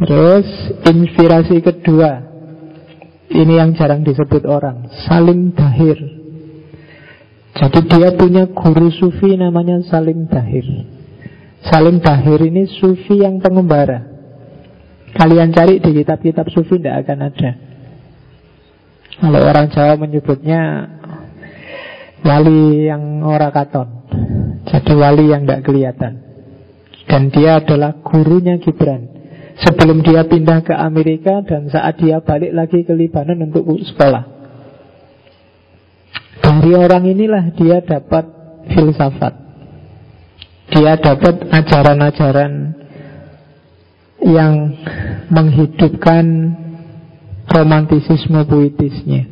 Terus inspirasi kedua ini yang jarang disebut orang. Salim Dahir. Jadi dia punya guru sufi namanya Salim Dahir. Salim Dahir ini sufi yang pengembara. Kalian cari di kitab-kitab sufi tidak akan ada. Kalau orang Jawa menyebutnya Wali yang ora katon. Jadi wali yang tidak kelihatan. Dan dia adalah gurunya Gibran sebelum dia pindah ke Amerika dan saat dia balik lagi ke Libanon untuk sekolah. Dari orang inilah dia dapat filsafat. Dia dapat ajaran-ajaran yang menghidupkan romantisisme puitisnya.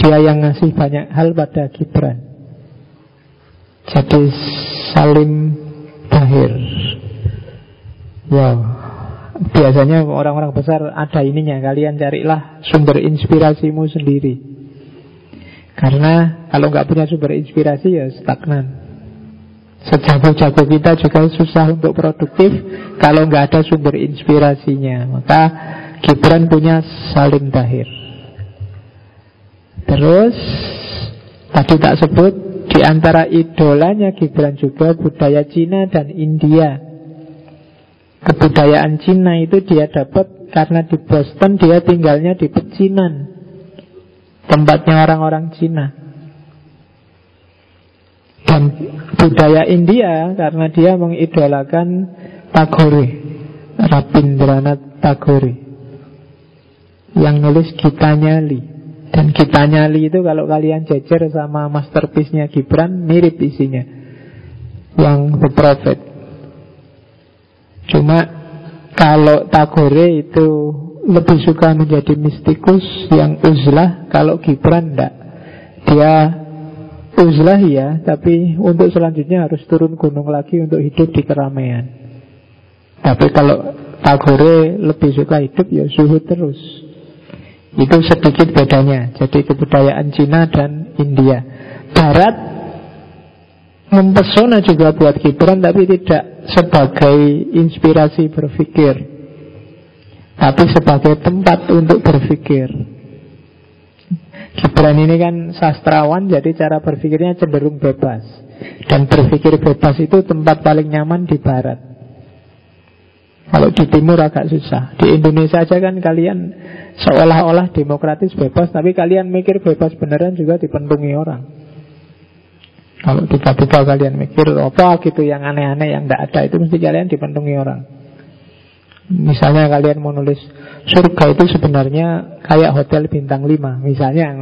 Dia yang ngasih banyak hal pada Gibran. Jadi Salim Bahir. Wow, Biasanya orang-orang besar ada ininya Kalian carilah sumber inspirasimu sendiri. Karena kalau nggak punya sumber inspirasi ya stagnan. Sejago-jago kita juga susah untuk produktif Kalau nggak ada sumber inspirasinya. Maka Gibran punya Salim Tahir. Terus tadi tak sebut di antara idolanya Gibran juga budaya Cina dan India. Kebudayaan Cina itu dia dapat karena di Boston dia tinggalnya di pecinan. Tempatnya orang-orang Cina. Dan budaya India karena dia mengidolakan Tagore, Rabindranath Tagore yang nulis Gitanya Li. Dan kita nyali itu kalau kalian jejer sama masterpiece-nya Gibran mirip isinya. Yang The Prophet. Cuma kalau Tagore itu lebih suka menjadi mistikus yang uzlah, kalau Gibran enggak. Dia uzlah ya, tapi untuk selanjutnya harus turun gunung lagi untuk hidup di keramaian. Tapi kalau Tagore lebih suka hidup ya suhu terus. Itu sedikit bedanya. Jadi kebudayaan Cina dan India. Barat mempesona juga buat Gibran tapi tidak sebagai inspirasi berpikir. Tapi sebagai tempat untuk berpikir. Gibran ini kan sastrawan jadi cara berpikirnya cenderung bebas. Dan berpikir bebas itu tempat paling nyaman di barat. Kalau di timur agak susah. Di Indonesia aja kan kalian seolah-olah demokratis bebas, tapi kalian mikir bebas beneran juga dipentungi orang. Kalau tiba-tiba kalian mikir apa gitu yang aneh-aneh yang tidak ada itu mesti kalian dipentungi orang. Misalnya kalian mau nulis surga itu sebenarnya kayak hotel bintang 5 Misalnya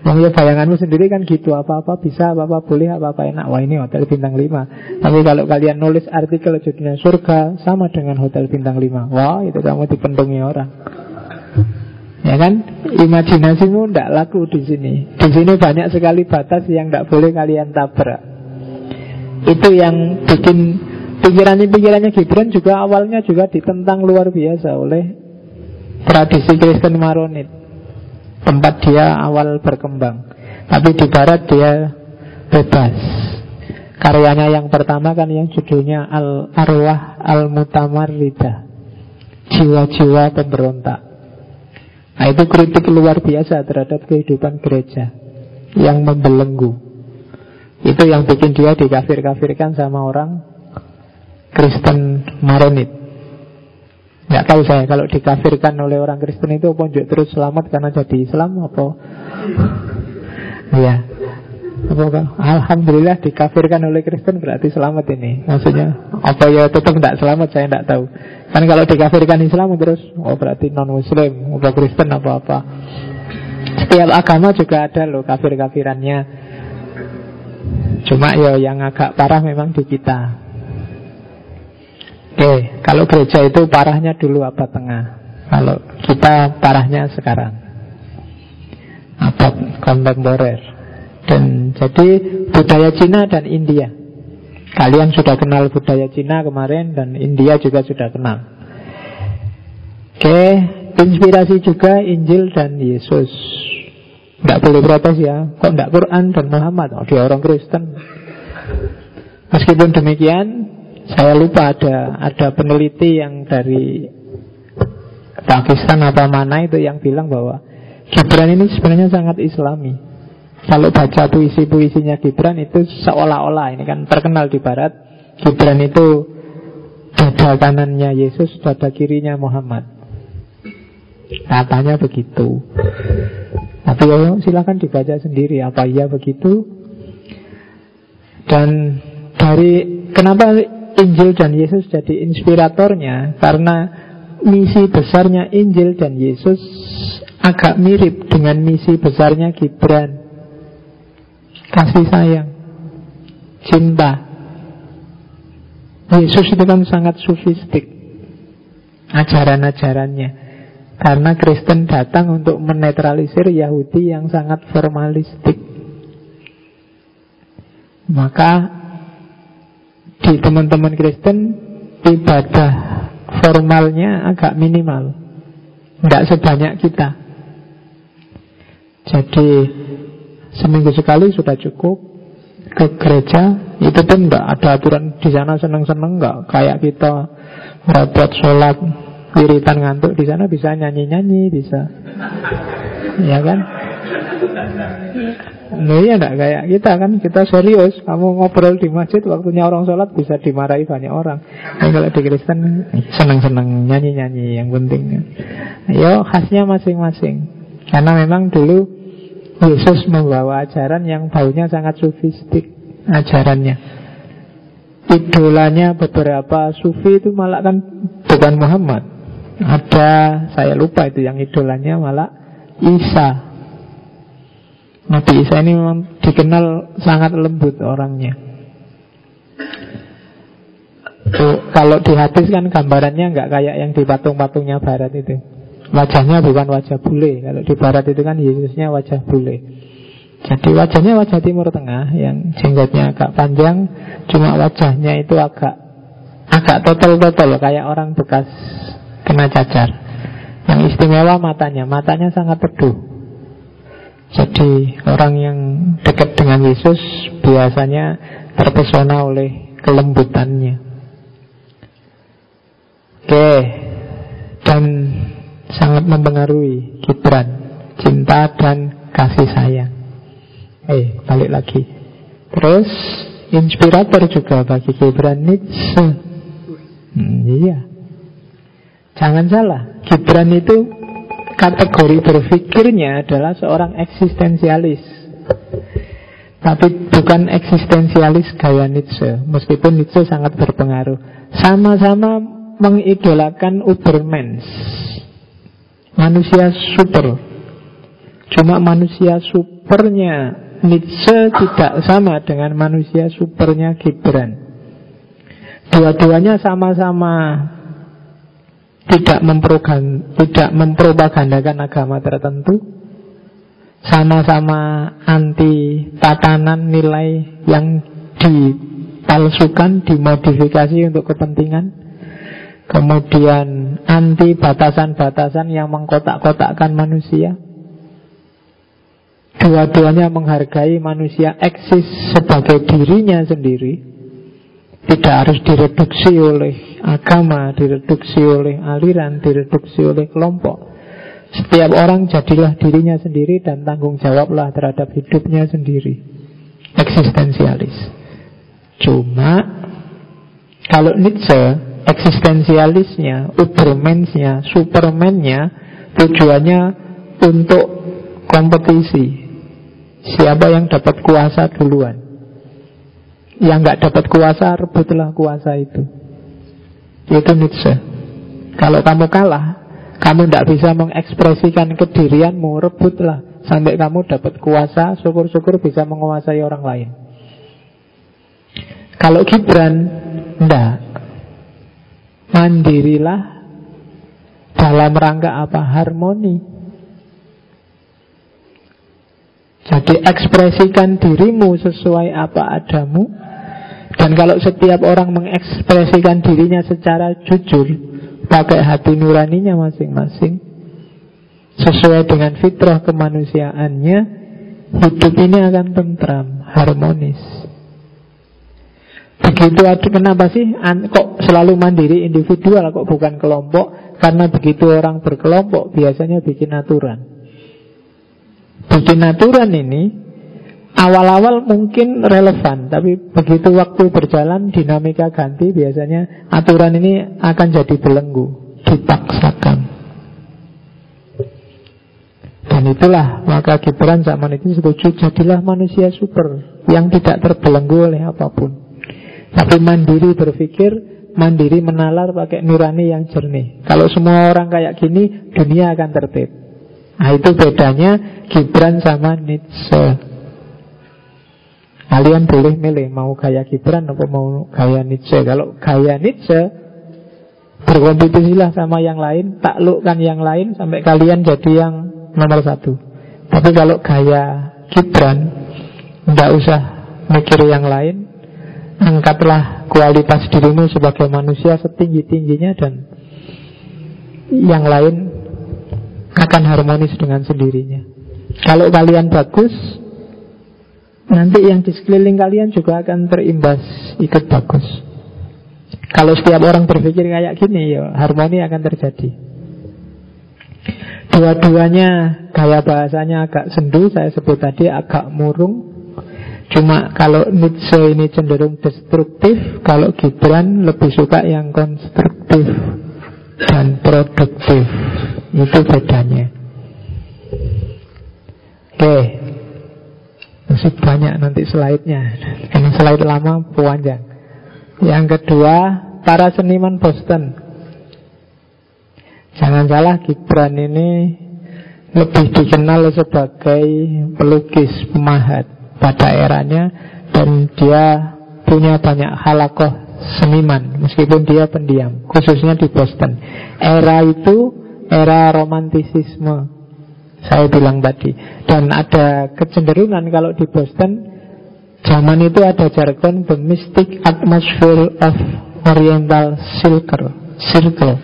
Mau ya bayanganmu sendiri kan gitu Apa-apa bisa, apa-apa boleh, apa-apa enak. Wah ini hotel bintang 5 Tapi kalau kalian nulis artikel judulnya surga Sama dengan hotel bintang 5 Wah itu kamu dipentungi orang Ya kan? Imajinasimu tidak laku di sini Di sini banyak sekali batas yang tidak boleh kalian tabrak Itu yang bikin Pikirannya-pikirannya Gibran juga awalnya juga ditentang luar biasa oleh tradisi Kristen Maronit. Tempat dia awal berkembang. Tapi di barat dia bebas. Karyanya yang pertama kan yang judulnya Al-Arwah Al-Mutamarrida. Jiwa-jiwa pemberontak. Nah itu kritik luar biasa terhadap kehidupan gereja yang membelenggu. Itu yang bikin dia dikafir-kafirkan sama orang Kristen Maronit. Nggak tahu saya kalau dikafirkan oleh orang Kristen itu Ponjok terus selamat karena jadi Islam apa? (laughs) Iya. Alhamdulillah dikafirkan oleh Kristen berarti selamat ini. Maksudnya Apa ya tetap tidak selamat saya tidak tahu Kan kalau dikafirkan Islam terus Oh berarti non muslim Apa Kristen apa-apa Setiap agama juga ada loh kafir-kafirannya Cuma ya yang agak parah memang di kita Oke, kalau gereja itu parahnya dulu abad tengah. Kalau kita parahnya sekarang. Abad kontemporer. Dan jadi budaya Cina dan India. Kalian sudah kenal budaya Cina kemarin dan India juga sudah kenal. Oke, inspirasi juga Injil dan Yesus. Tidak boleh protes ya. Kok tidak Quran dan Muhammad? Oh, dia orang Kristen. Meskipun demikian, saya lupa ada ada peneliti yang dari Pakistan apa mana itu yang bilang bahwa Gibran ini sebenarnya sangat islami. Kalau baca puisi-puisinya Gibran itu seolah-olah ini kan terkenal di barat Gibran itu dada kanannya Yesus, dada kirinya Muhammad. Katanya begitu. Tapi ya silakan dibaca sendiri apa iya begitu. Dan dari kenapa Injil dan Yesus jadi inspiratornya karena misi besarnya Injil dan Yesus agak mirip dengan misi besarnya Gibran. Kasih sayang, cinta. Yesus itu kan sangat sufistik ajaran-ajarannya. Karena Kristen datang untuk menetralisir Yahudi yang sangat formalistik. Maka di teman-teman Kristen ibadah formalnya agak minimal. Tidak sebanyak kita. Jadi seminggu sekali sudah cukup. Ke gereja itu pun tidak ada aturan di sana seneng-seneng nggak? Kayak kita repot sholat wiritan ngantuk di sana bisa nyanyi-nyanyi bisa. Ya kan? Nah iya enggak kayak kita kan Kita serius. Kamu ngobrol di masjid Waktunya orang sholat bisa dimarahi banyak orang. Nah kalau di Kristen Seneng-seneng nyanyi-nyanyi Yang penting. Yo khasnya masing-masing. Karena memang dulu Yesus membawa ajaran yang baunya sangat sufistik Ajarannya Idolanya beberapa sufi itu malah kan Bukan Muhammad Ada Saya lupa itu yang idolanya malah Isa Nabi Isa ini memang dikenal sangat lembut orangnya. Tuh, kalau di hadis kan gambarannya nggak kayak yang di patung-patungnya Barat itu. Wajahnya bukan wajah bule. Kalau di Barat itu kan Yesusnya wajah bule. Jadi wajahnya wajah Timur Tengah yang jenggotnya agak panjang, cuma wajahnya itu agak agak total-total kayak orang bekas kena cacar. Yang istimewa matanya, matanya sangat teduh. Jadi orang yang dekat dengan Yesus biasanya terpesona oleh kelembutannya. Oke, dan sangat mempengaruhi Gibran, cinta dan kasih sayang. Eh, balik lagi. Terus inspirator juga bagi Gibran Nietzsche. Hmm, iya. Jangan salah, Gibran itu kategori berpikirnya adalah seorang eksistensialis. Tapi bukan eksistensialis gaya Nietzsche, meskipun Nietzsche sangat berpengaruh. Sama-sama mengidolakan Ubermens, manusia super. Cuma manusia supernya Nietzsche tidak sama dengan manusia supernya Gibran. Dua-duanya sama-sama tidak memprogan, tidak mempropagandakan agama tertentu, sama-sama anti tatanan nilai yang dipalsukan, dimodifikasi untuk kepentingan, kemudian anti batasan-batasan yang mengkotak-kotakkan manusia. Dua-duanya menghargai manusia eksis sebagai dirinya sendiri tidak harus direduksi oleh agama, direduksi oleh aliran, direduksi oleh kelompok. Setiap orang jadilah dirinya sendiri dan tanggung jawablah terhadap hidupnya sendiri. Eksistensialis. Cuma kalau Nietzsche eksistensialisnya, Ubermensnya, Supermannya tujuannya untuk kompetisi. Siapa yang dapat kuasa duluan. Yang nggak dapat kuasa, rebutlah kuasa itu. Itu Nietzsche. Kalau kamu kalah, kamu tidak bisa mengekspresikan kedirianmu, rebutlah. Sampai kamu dapat kuasa, syukur-syukur bisa menguasai orang lain. Kalau Gibran, enggak. Mandirilah dalam rangka apa? Harmoni. Jadi ekspresikan dirimu sesuai apa adamu dan kalau setiap orang mengekspresikan dirinya secara jujur Pakai hati nuraninya masing-masing Sesuai dengan fitrah kemanusiaannya Hidup ini akan tentram, harmonis Begitu ada kenapa sih kok selalu mandiri individual kok bukan kelompok Karena begitu orang berkelompok biasanya bikin aturan Bikin aturan ini Awal-awal mungkin relevan, tapi begitu waktu berjalan dinamika ganti biasanya aturan ini akan jadi belenggu, dipaksakan. Dan itulah maka Gibran zaman itu setuju jadilah manusia super yang tidak terbelenggu oleh apa pun. Tapi mandiri berpikir, mandiri menalar pakai nurani yang jernih. Kalau semua orang kayak gini, dunia akan tertib. Nah itu bedanya Gibran sama Nietzsche. Kalian boleh milih mau gaya Gibran atau mau gaya Nietzsche. Kalau gaya Nietzsche berkompetisilah sama yang lain, taklukkan yang lain sampai kalian jadi yang nomor satu. Tapi kalau gaya Gibran, tidak usah mikir yang lain, angkatlah kualitas dirimu sebagai manusia setinggi-tingginya dan yang lain akan harmonis dengan sendirinya. Kalau kalian bagus, nanti yang di sekeliling kalian juga akan terimbas ikut bagus. Kalau setiap orang berpikir kayak gini, ya harmoni akan terjadi. Dua-duanya gaya bahasanya agak sendu, saya sebut tadi agak murung. Cuma kalau Nietzsche ini cenderung destruktif, kalau Gibran lebih suka yang konstruktif dan produktif. Itu bedanya. Oke, masih banyak nanti slide-nya. Karena slide lama panjang. Yang kedua, para seniman Boston. Jangan salah Gibran ini lebih dikenal sebagai pelukis pemahat pada eranya dan dia punya banyak halakoh seniman meskipun dia pendiam khususnya di Boston. Era itu era romantisisme saya bilang tadi. Dan ada kecenderungan kalau di Boston zaman itu ada jargon the mystic atmosphere of oriental circle circle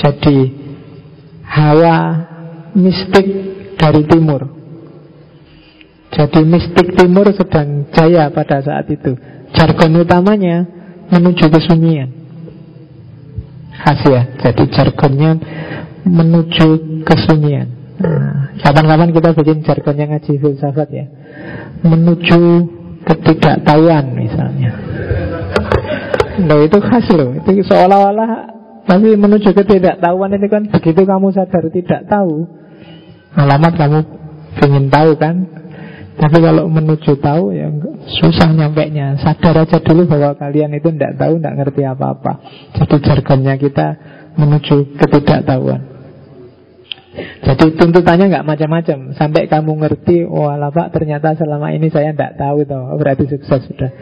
jadi hawa mistik dari timur. Jadi mistik timur sedang jaya pada saat itu. Jargon utamanya menuju kesunyian. Khas ya. Jadi jargonnya menuju kesunyian. Nah, kapan-kapan kita bikin jargonnya ngaji filsafat ya. Menuju ketidaktahuan misalnya. Nah itu khas loh. Itu seolah-olah tapi menuju ketidaktahuan ini kan begitu kamu sadar tidak tahu, alamat kamu ingin tahu kan. Tapi kalau menuju tahu ya susah nyampe nya. Sadar aja dulu bahwa kalian itu tidak tahu, tidak ngerti apa-apa. Jadi jargonnya kita menuju ketidaktahuan. Jadi tuntutannya nggak macam-macam. Sampai kamu ngerti Oh ala pak ternyata selama ini saya tidak tahu toh. Berarti sukses sudah. (laughs)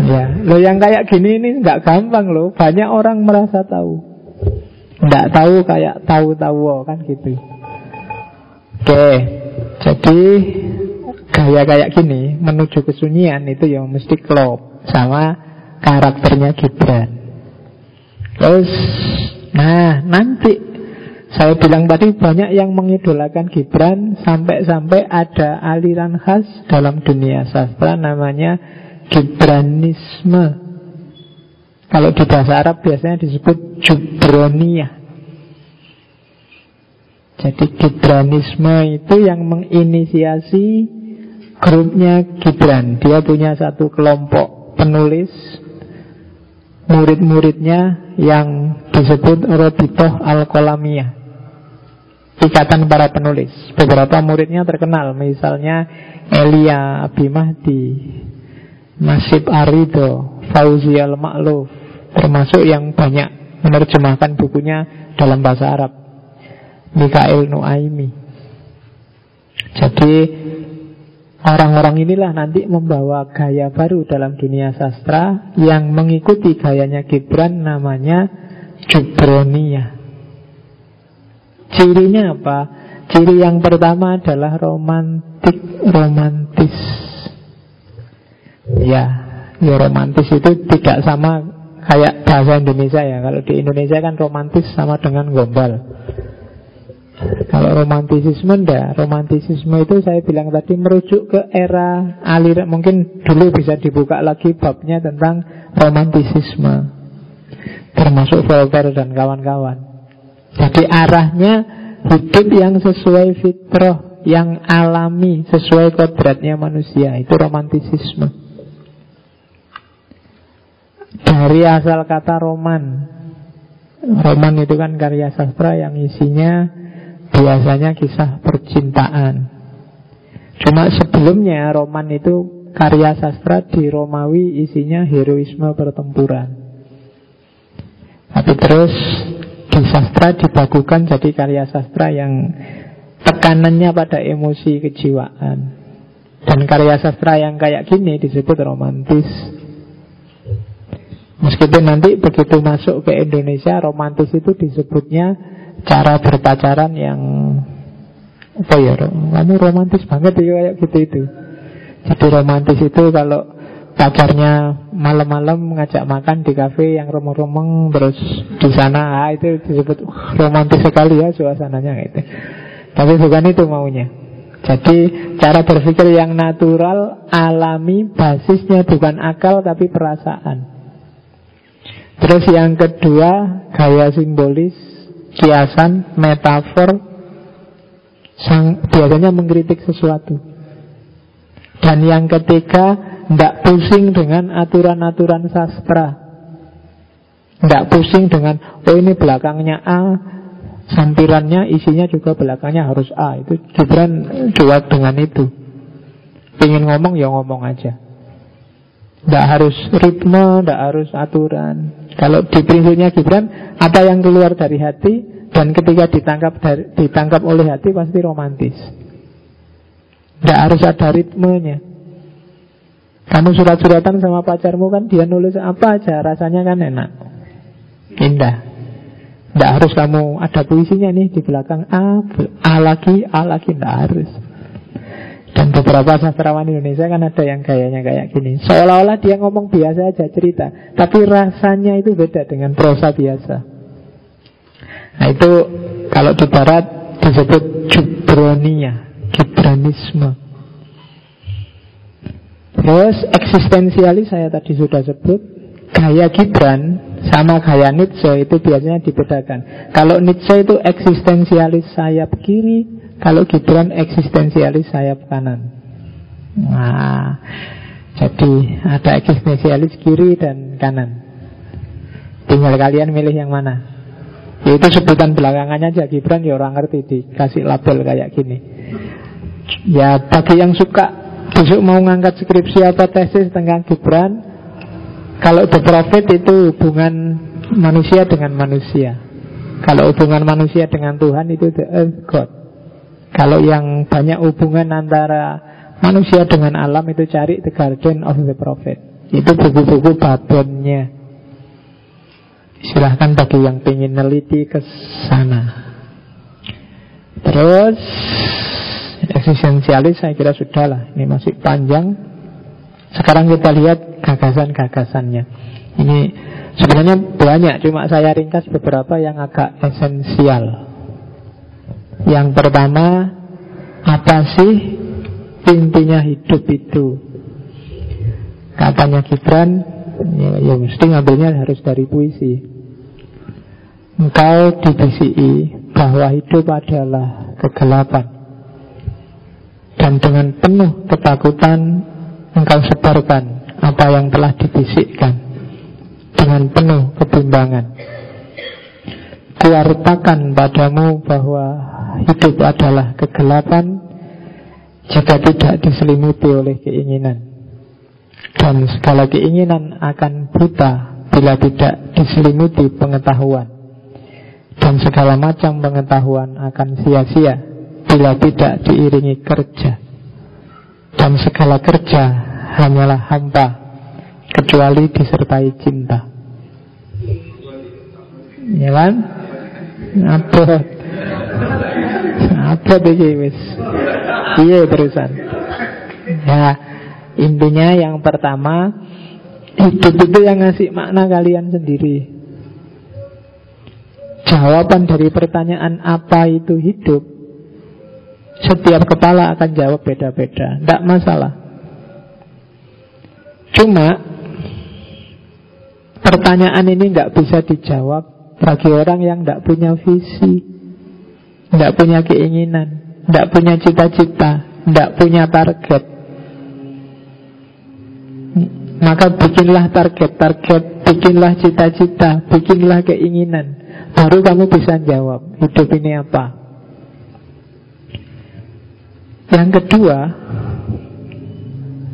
Ya. Lo yang kayak gini ini nggak gampang loh. Banyak orang merasa tahu. Nggak tahu kayak tahu-tahu oh, kan gitu. Oke Jadi Gaya kayak gini Menuju kesunyian itu yang mesti klop Sama karakternya Gibran. Terus Nah nanti saya bilang tadi banyak yang mengidolakan Gibran Sampai-sampai ada aliran khas dalam dunia sastra Namanya Gibranisme. Kalau di bahasa Arab biasanya disebut Jubronia Jadi Gibranisme itu yang menginisiasi grupnya Gibran Dia punya satu kelompok penulis Murid-muridnya yang disebut Robitoh Al-Kolamiyah ikatan para penulis. Beberapa muridnya terkenal, misalnya Elia Abimahdi, Nasib Arido, Fauzi Al-Ma'luf, termasuk yang banyak menerjemahkan bukunya dalam bahasa Arab. Mikael Nuaimi. Jadi orang-orang inilah nanti membawa gaya baru dalam dunia sastra yang mengikuti gayanya Gibran namanya Jubroniyah. Cirinya apa? Ciri yang pertama adalah romantik romantis. Ya, ya romantis itu tidak sama kayak bahasa Indonesia ya. Kalau di Indonesia kan romantis sama dengan gombal. Kalau romantisisme enggak, romantisisme itu saya bilang tadi merujuk ke era aliran mungkin dulu bisa dibuka lagi babnya tentang romantisisme termasuk Voltaire dan kawan-kawan. Jadi arahnya hidup yang sesuai fitrah, yang alami, sesuai kodratnya manusia. Itu romantisisme. Dari asal kata roman. Roman itu kan karya sastra yang isinya biasanya kisah percintaan. Cuma sebelumnya roman itu karya sastra di Romawi isinya heroisme pertempuran. Tapi terus di sastra dibagukan jadi karya sastra yang tekanannya pada emosi kejiwaan. Dan karya sastra yang kayak gini disebut romantis. Meskipun nanti begitu masuk ke Indonesia, romantis itu disebutnya cara berpacaran yang apa ya, kamu romantis banget ya kayak gitu itu. Jadi romantis itu kalau pacarnya malam-malam ngajak makan di kafe yang remeng-remeng terus di sana ah, itu disebut romantis sekali ya suasananya gitu. Tapi bukan itu maunya. Jadi cara berpikir yang natural, alami, basisnya bukan akal tapi perasaan. Terus yang kedua, gaya simbolis kiasan, metafor, sang, biasanya mengkritik sesuatu. Dan yang ketiga, tidak pusing dengan aturan-aturan sastra. Tidak pusing dengan, oh ini belakangnya A, sampirannya isinya juga belakangnya harus A. Itu Gibran jawab dengan itu. Pengen ngomong ya ngomong aja. Tidak harus ritme, tidak harus aturan. Kalau di prinsipnya Gibran, apa yang keluar dari hati dan ketika ditangkap dari, ditangkap oleh hati pasti romantis. Tidak harus ada ritmenya. Kamu surat-suratan sama pacarmu kan dia nulis apa aja rasanya kan enak. Indah. Tidak harus kamu ada puisinya nih di belakang A, A lagi, A lagi, tidak harus. Dan beberapa sastrawan Indonesia kan ada yang gayanya kayak gini. Seolah-olah dia ngomong biasa aja cerita Tapi rasanya itu beda dengan prosa biasa. Nah itu kalau di barat disebut Jubronia Gibranisme Terus eksistensialis saya tadi sudah sebut Gaya Gibran sama gaya Nietzsche itu biasanya dibedakan. Kalau Nietzsche itu eksistensialis sayap kiri kalau Gibran eksistensialis sayap kanan. Nah, jadi ada eksistensialis kiri dan kanan. Tinggal kalian milih yang mana. Ya, itu sebutan belakangannya aja Gibran ya orang ngerti dikasih label kayak gini. Ya bagi yang suka besok mau ngangkat skripsi apa tesis tentang Gibran, kalau The Prophet itu hubungan manusia dengan manusia. Kalau hubungan manusia dengan Tuhan itu the earth God. Kalau yang banyak hubungan antara manusia dengan alam itu cari The Garden of the Prophet. Itu buku-buku babonnya. Silahkan bagi yang ingin neliti ke sana. Terus eksistensialis saya kira sudah lah. Ini masih panjang. Sekarang kita lihat gagasan-gagasannya. Ini sebenarnya banyak, cuma saya ringkas beberapa yang agak esensial. Yang pertama, apa sih intinya hidup itu? Katanya Gibran, ya, ya mesti ngambilnya harus dari puisi. Engkau dibisiki bahwa hidup adalah kegelapan. Dan dengan penuh ketakutan engkau sebarkan apa yang telah dibisikkan. Dengan penuh kebimbangan. Kuartakan padamu bahwa hidup adalah kegelapan jika tidak diselimuti oleh keinginan. Dan segala keinginan akan buta bila tidak diselimuti pengetahuan. Dan segala macam pengetahuan akan sia-sia bila tidak diiringi kerja. Dan segala kerja hanyalah hampa kecuali disertai cinta. Ya kan? Apa? Apa iki wis? Iya terusan. Ya, intinya yang pertama hidup itu yang ngasih makna kalian sendiri. Jawaban dari pertanyaan apa itu hidup Setiap kepala akan jawab beda-beda Tidak masalah Cuma Pertanyaan ini nggak bisa dijawab Bagi orang yang tidak punya visi tidak punya keinginan Tidak punya cita-cita Tidak punya target. Maka bikinlah target-target Bikinlah cita-cita Bikinlah keinginan. Baru kamu bisa jawab Hidup ini apa? Yang kedua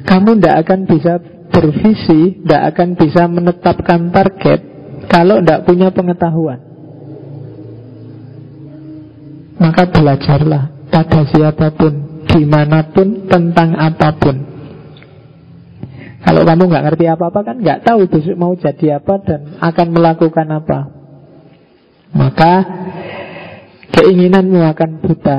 Kamu tidak akan bisa bervisi Tidak akan bisa menetapkan target Kalau tidak punya pengetahuan maka belajarlah pada siapa pun, di mana pun, tentang apa pun. Kalau kamu nggak ngerti apa-apa kan nggak tahu besok mau jadi apa dan akan melakukan apa. Maka keinginanmu akan buta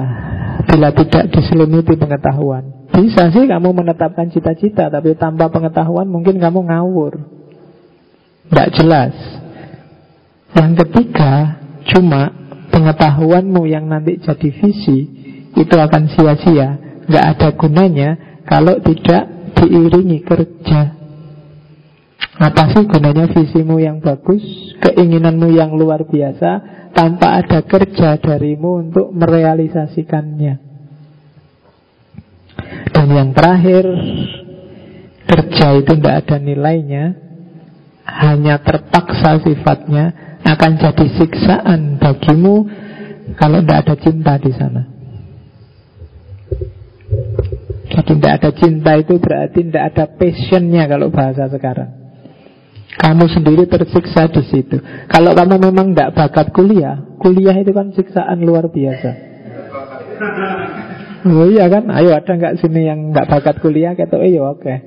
bila tidak diselimuti pengetahuan. Bisa sih kamu menetapkan cita-cita, tapi tanpa pengetahuan mungkin kamu ngawur. Tidak jelas. Yang ketiga, cuma pengetahuanmu yang nanti jadi visi itu akan sia-sia, nggak ada gunanya kalau tidak diiringi kerja. Apa sih gunanya visimu yang bagus, keinginanmu yang luar biasa, tanpa ada kerja darimu untuk merealisasikannya. Dan yang terakhir, kerja itu tidak ada nilainya, hanya terpaksa sifatnya, akan jadi siksaan bagimu kalau tidak ada cinta di sana. Jadi tidak ada cinta itu berarti tidak ada passionnya kalau bahasa sekarang. Kamu sendiri tersiksa di situ. Kalau kamu memang tidak bakat kuliah, kuliah itu kan siksaan luar biasa. Oh iya kan, ayo ada nggak sini yang nggak bakat kuliah? Kata, iya oke. Okay.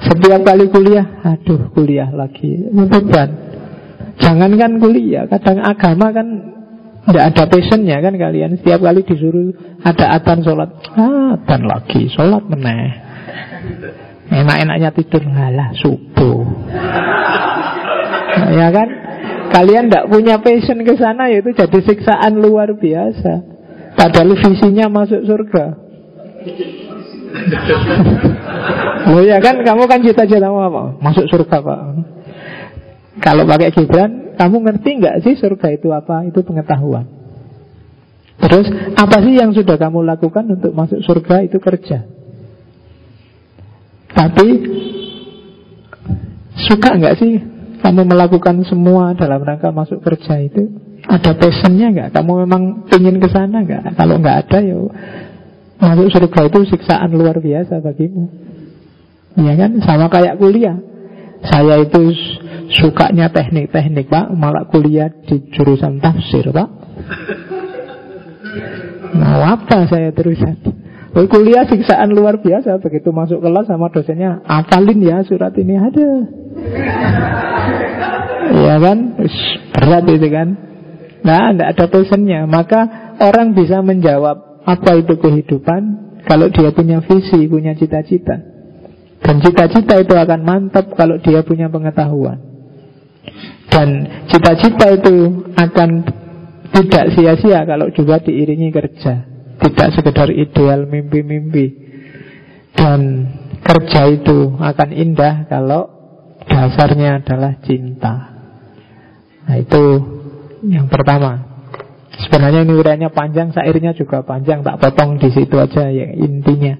Setiap kali kuliah, aduh kuliah lagi, beban. Jangan kan kuliah, kadang agama kan tidak ada passionnya kan kalian. Setiap kali disuruh ada atan sholat, ah, atan lagi, sholat meneh. Enak-enaknya tidur ngalah subuh. (laughs) ya kan? Kalian tidak punya passion ke sana yaitu jadi siksaan luar biasa. Padahal visinya masuk surga. (laughs) Loh ya kan kamu kan cita-cita apa? Masuk surga pak. Kalau pakai Gibran, kamu ngerti nggak sih surga itu apa? Itu pengetahuan. Terus apa sih yang sudah kamu lakukan untuk masuk surga itu kerja? Tapi suka nggak sih kamu melakukan semua dalam rangka masuk kerja itu? Ada passionnya nggak? Kamu memang ingin ke sana nggak? Kalau nggak ada ya masuk surga itu siksaan luar biasa bagimu. Iya kan? Sama kayak kuliah. Saya itu sukanya teknik-teknik pak, malah kuliah di jurusan tafsir pak. Mau apa saya terusan? Oh, kuliah siksaan luar biasa. Begitu masuk kelas sama dosennya Apalin ya surat ini? Ada. Iya kan? Berat itu kan. Nah, tidak ada pesannya Maka orang bisa menjawab Apa itu kehidupan? Kalau dia punya visi, punya cita-cita. Dan cita-cita itu akan mantap Kalau dia punya pengetahuan Dan cita-cita itu akan tidak sia-sia Kalau juga diiringi kerja. Tidak sekedar ideal mimpi-mimpi. Dan kerja itu akan indah kalau dasarnya adalah cinta. Nah itu yang pertama. Sebenarnya ini uraiannya panjang, sairnya juga panjang. Tak potong di situ aja ya intinya.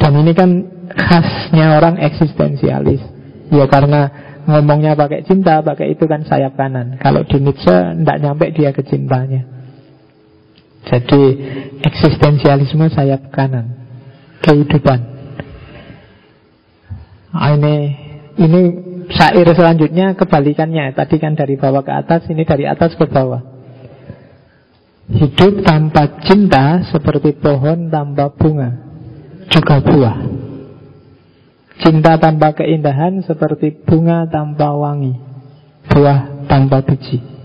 Dan ini kan khasnya orang eksistensialis. Ya karena ngomongnya pakai cinta, pakai itu kan sayap kanan. Kalau di Nietzsche, tidak nyampe dia ke cintanya. Jadi eksistensialisme sayap kanan. Kehidupan. Ah, Ini Ini syair selanjutnya kebalikannya. Tadi kan dari bawah ke atas Ini dari atas ke bawah. Hidup tanpa cinta Seperti pohon tanpa bunga. Juga buah Cinta tanpa keindahan Seperti bunga tanpa wangi Buah tanpa biji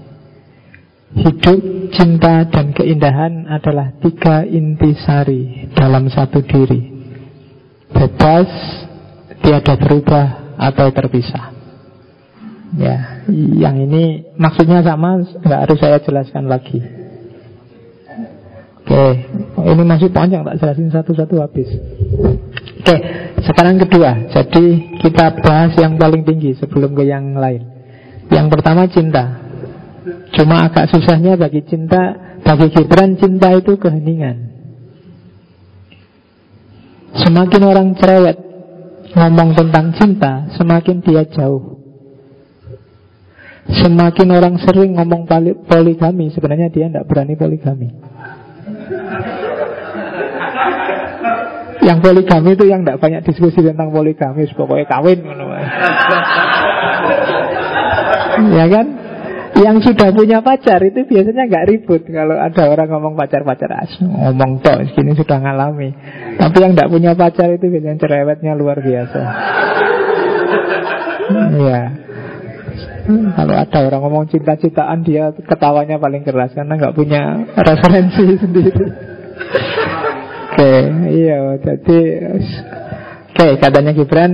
Hidup, cinta, dan keindahan adalah tiga intisari dalam satu diri. Bebas, tiada berubah atau terpisah. Ya, yang ini maksudnya sama, nggak harus saya jelaskan lagi. Oke, ini masih panjang, tak jelasin satu-satu habis. Oke, sekarang kedua. Jadi kita bahas yang paling tinggi sebelum ke yang lain. Yang pertama cinta. Cuma agak susahnya bagi cinta Bagi Gibran cinta itu keheningan Semakin orang cerewet Ngomong tentang cinta Semakin dia jauh Semakin orang sering ngomong poligami Sebenarnya dia tidak berani poligami Yang poligami itu yang tidak banyak diskusi tentang poligami Pokoknya kawin Ya kan yang sudah punya pacar itu biasanya nggak ribut kalau ada orang ngomong pacar-pacar as ngomong toh segini sudah ngalami. Tapi yang nggak punya pacar itu biasanya cerewetnya luar biasa. Iya. Kalau ada orang ngomong cinta-cintaan dia ketawanya paling keras karena nggak punya referensi (laughs) sendiri. Oke, iya jadi Oke, katanya Gibran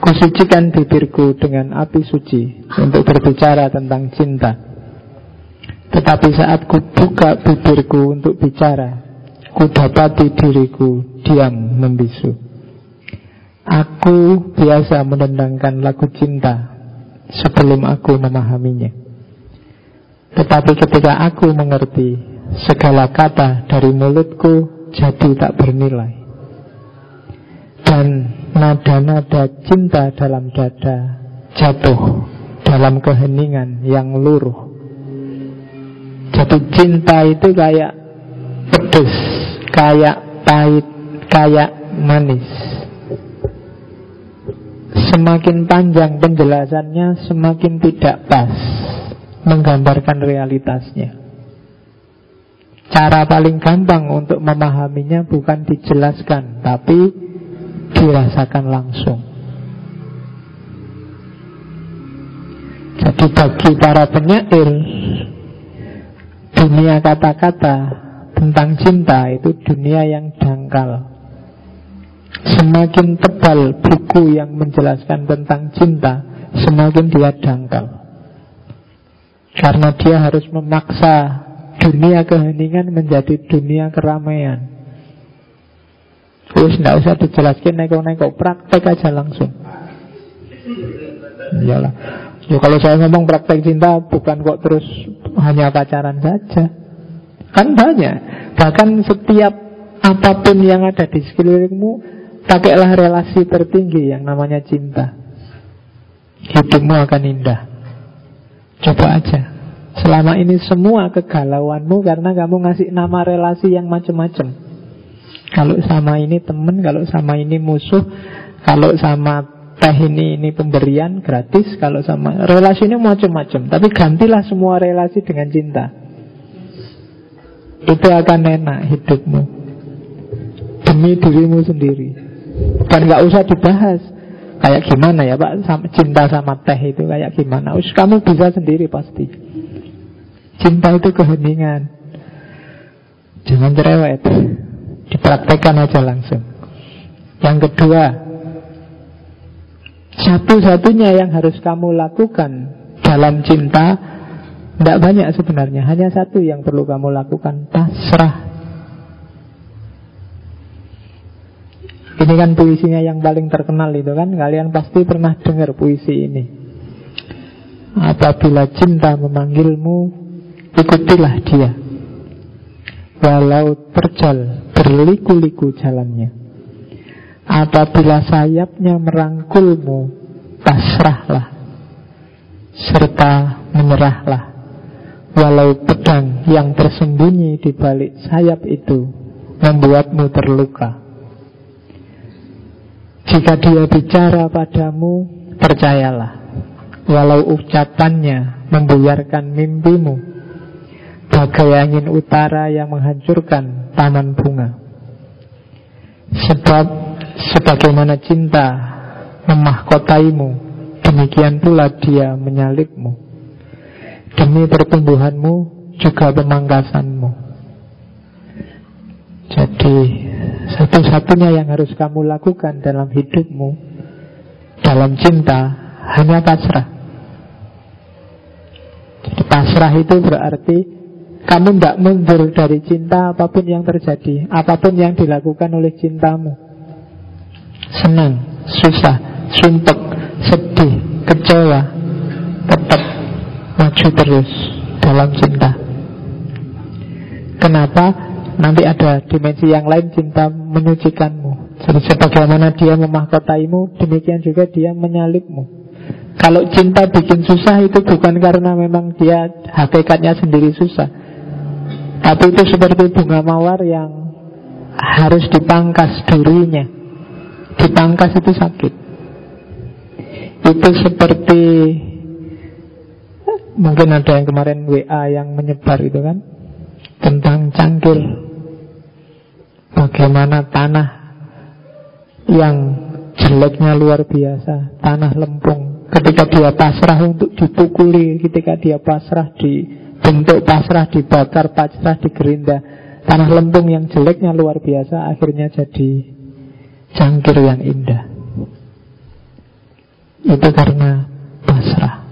Kusucikan bibirku dengan api suci Untuk berbicara tentang cinta Tetapi saat ku buka bibirku untuk bicara Ku dapati diriku diam membisu Aku biasa mendendangkan lagu cinta sebelum aku memahaminya. Tetapi ketika aku mengerti segala kata dari mulutku jadi tak bernilai. Dan nada-nada cinta dalam dada jatuh dalam keheningan yang luruh. Jadi cinta itu kayak pedes, kayak pahit, kayak manis. Semakin panjang penjelasannya Semakin tidak pas Menggambarkan realitasnya. Cara paling gampang untuk memahaminya Bukan dijelaskan Tapi dirasakan langsung. Jadi bagi para penyair Dunia kata-kata tentang cinta itu dunia yang dangkal Semakin tebal buku yang menjelaskan tentang cinta, semakin dia dangkal. Karena dia harus memaksa dunia keheningan menjadi dunia keramaian. Terus tidak usah dijelaskan neko-neko, praktek aja langsung. Iyalah. Ya kalau saya ngomong praktek cinta bukan kok terus hanya pacaran saja. Kan banyak. Bahkan setiap apa pun yang ada di sekelilingmu Pakailah relasi tertinggi yang namanya cinta. Hidupmu akan indah. Coba aja. Selama ini semua kegalauanmu Karena kamu ngasih nama relasi yang macam-macam Kalau sama ini temen Kalau sama ini musuh Kalau sama teh ini ini pemberian gratis. Kalau sama relasi ini macam-macam Tapi gantilah semua relasi dengan cinta. Itu akan enak hidupmu. Demi dirimu sendiri dan nggak usah dibahas. Kayak gimana ya Pak? Cinta sama teh itu kayak gimana? Us, Kamu bisa sendiri pasti. Cinta itu keheningan. Jangan cerewet. Dipraktekkan aja langsung. Yang kedua Satu-satunya yang harus kamu lakukan Dalam cinta Tidak banyak sebenarnya. Hanya satu yang perlu kamu lakukan. Pasrah Ini kan puisinya yang paling terkenal itu kan. Kalian pasti pernah dengar puisi ini. Apabila cinta memanggilmu Ikutilah dia. Walau terjal berliku-liku jalannya. Apabila sayapnya merangkulmu Pasrahlah. Serta menyerahlah. Walau pedang yang tersembunyi di balik sayap itu Membuatmu terluka jika dia bicara padamu, percayalah. Walau ucapannya membuyarkan mimpimu, bagai angin utara yang menghancurkan taman bunga. Sebab sebagaimana cinta memahkotaimu, demikian pula dia menyalipmu. Demi pertumbuhanmu juga pemangkasanmu. Jadi satu-satunya yang harus kamu lakukan dalam hidupmu Dalam cinta Hanya pasrah. Jadi pasrah itu berarti Kamu tidak mundur dari cinta Apa pun yang terjadi Apa pun yang dilakukan oleh cintamu. Senang, susah, sumpek, sedih, kecewa Tetap maju terus dalam cinta. Kenapa? Nanti ada dimensi yang lain cinta menyucikanmu. Sebagaimana dia memahkotaimu Demikian juga dia menyalipmu Kalau cinta bikin susah itu bukan karena memang dia hakikatnya sendiri susah. Tapi itu seperti bunga mawar yang harus dipangkas durinya. Dipangkas itu sakit. Itu seperti Mungkin ada yang kemarin WA yang menyebar itu kan Tentang cangkir Bagaimana tanah yang jeleknya luar biasa, tanah lempung. Ketika dia pasrah untuk dipukuli, ketika dia pasrah dibentuk pasrah, dibakar, pasrah, digerinda. Tanah lempung yang jeleknya luar biasa akhirnya jadi cangkir yang indah. Itu karena pasrah.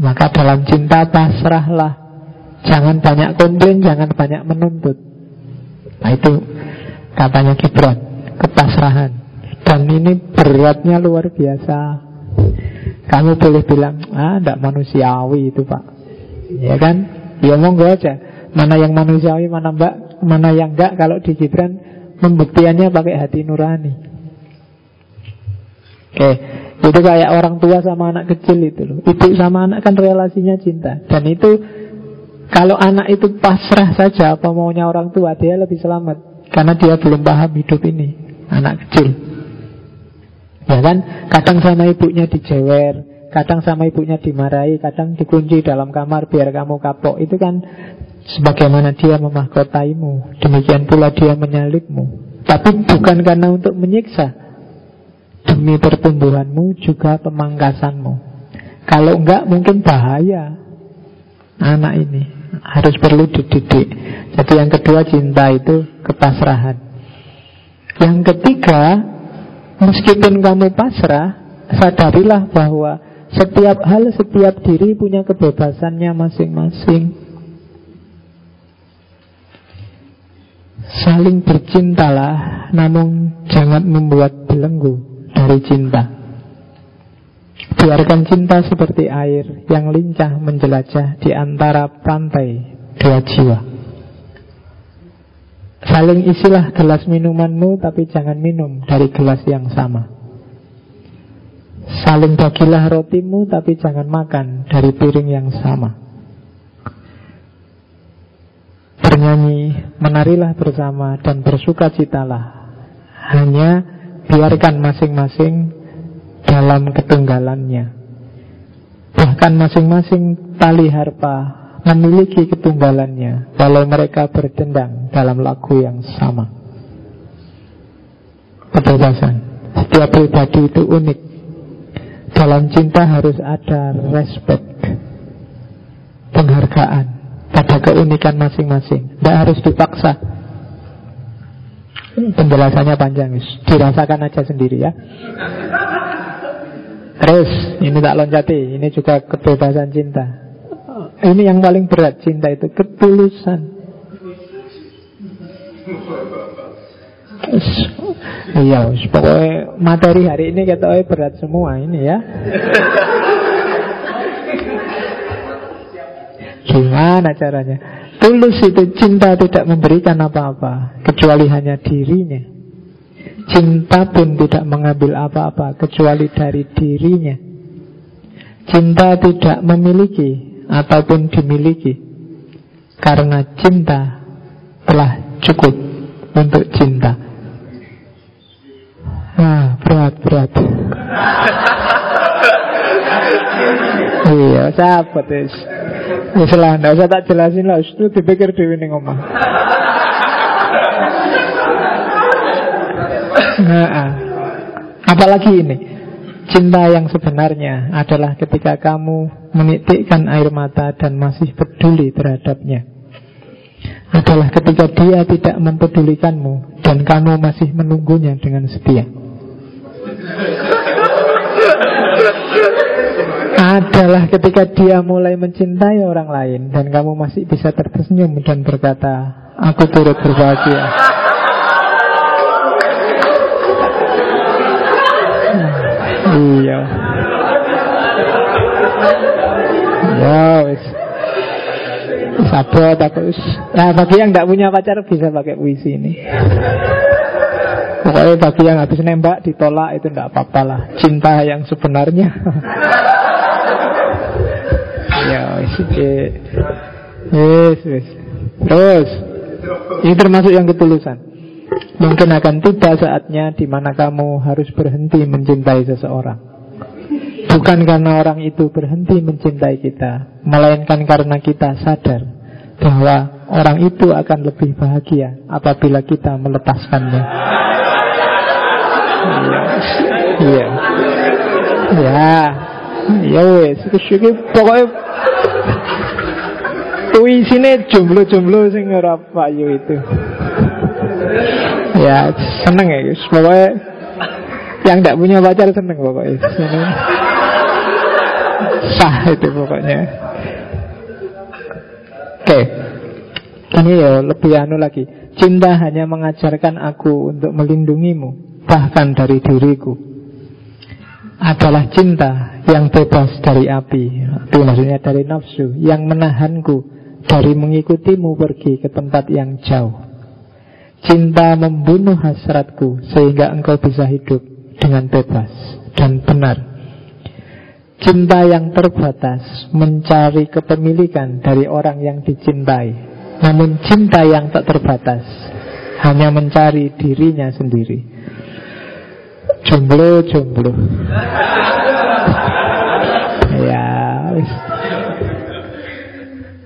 Maka dalam cinta pasrahlah. Jangan banyak komplain, jangan banyak menuntut. Nah itu katanya Gibran Kepasrahan Dan ini beratnya luar biasa. Kamu boleh bilang, ah, tidak manusiawi itu pak. Ya kan? Ya monggo aja. Mana yang manusiawi, mana mbak, mana yang enggak. Kalau di Gibran, pembuktiannya pakai hati nurani. Oke, itu kayak orang tua sama anak kecil itu loh. Ibu sama anak kan relasinya cinta. Dan itu kalau anak itu pasrah saja apa maunya orang tua, dia lebih selamat. Karena dia belum paham hidup ini. Anak kecil. Ya kan? Kadang sama ibunya dijewer, kadang sama ibunya dimarahi, kadang dikunci dalam kamar biar kamu kapok. Itu kan sebagaimana dia memahkotaimu. Demikian pula dia menyalibmu. Tapi bukan karena untuk menyiksa. Demi pertumbuhanmu juga pemangkasanmu. Kalau enggak mungkin bahaya anak ini harus perlu dididik. Jadi yang kedua cinta itu kepasrahan. Yang ketiga, meskipun kamu pasrah, sadarilah bahwa setiap hal, setiap diri punya kebebasannya masing-masing. Saling bercintalah, namun jangan membuat belenggu dari cinta. Biarkan cinta seperti air yang lincah menjelajah di antara pantai dua jiwa. Saling isilah gelas minumanmu tapi jangan minum dari gelas yang sama. Saling bagilah rotimu tapi jangan makan dari piring yang sama. Bernyanyi, menarilah bersama dan bersuka citalah. Hanya biarkan masing-masing dalam ketunggalannya. Bahkan masing-masing tali harpa memiliki ketunggalannya walau mereka berdendang dalam lagu yang sama. Kebebasan. Setiap pribadi itu unik. Dalam cinta harus ada respect, penghargaan pada keunikan masing-masing. Tidak harus dipaksa. Penjelasannya panjang, dirasakan aja sendiri ya. Terus, ini tak loncati, ini juga kebebasan cinta. Ini yang paling berat cinta itu ketulusan. Iya, pokoknya materi hari ini kata berat semua ini ya. Gimana caranya? Tulus itu cinta tidak memberikan apa-apa kecuali hanya dirinya. Cinta pun tidak mengambil apa-apa kecuali dari dirinya. Cinta tidak memiliki ataupun dimiliki karena cinta telah cukup untuk cinta. Ah, berat, berat. iya, sahabat. Ya enggak usah tak jelasin lah. Itu dipikir di ini ngomong. Apalagi ini? Cinta yang sebenarnya adalah ketika kamu menitikkan air mata dan masih peduli terhadapnya. Adalah ketika dia tidak mempedulikanmu dan kamu masih menunggunya dengan setia. Adalah ketika dia mulai mencintai orang lain dan kamu masih bisa tersenyum dan berkata Aku turut berbahagia Iya. Ya wis. Sabot aku Nah bagi yang tidak punya pacar bisa pakai puisi ini. Pokoknya bagi yang habis nembak ditolak itu tidak apa-apa lah. Cinta yang sebenarnya. ya wis. Wis wis. Terus. Ini termasuk yang ketulusan. Mungkin akan tiba saatnya di mana kamu harus berhenti mencintai seseorang. Bukan karena orang itu berhenti mencintai kita, melainkan karena kita sadar bahwa orang itu akan lebih bahagia apabila kita melepaskannya. Iya. Ya. Ya wes, pokoknya sini jomblo-jomblo sing ora payu itu ya seneng ya guys. Pokoknya yang tidak punya pacar seneng pokoknya. Seneng. Sah itu pokoknya. Oke. Okay. Ini ya lebih anu lagi. Cinta hanya mengajarkan aku untuk melindungimu bahkan dari diriku adalah cinta yang bebas dari api. Itu maksudnya dari nafsu yang menahanku dari mengikutimu pergi ke tempat yang jauh. Cinta membunuh hasratku sehingga engkau bisa hidup dengan bebas dan benar. Cinta yang terbatas mencari kepemilikan dari orang yang dicintai. Namun cinta yang tak terbatas hanya mencari dirinya sendiri. Jomblo, jomblo. ya.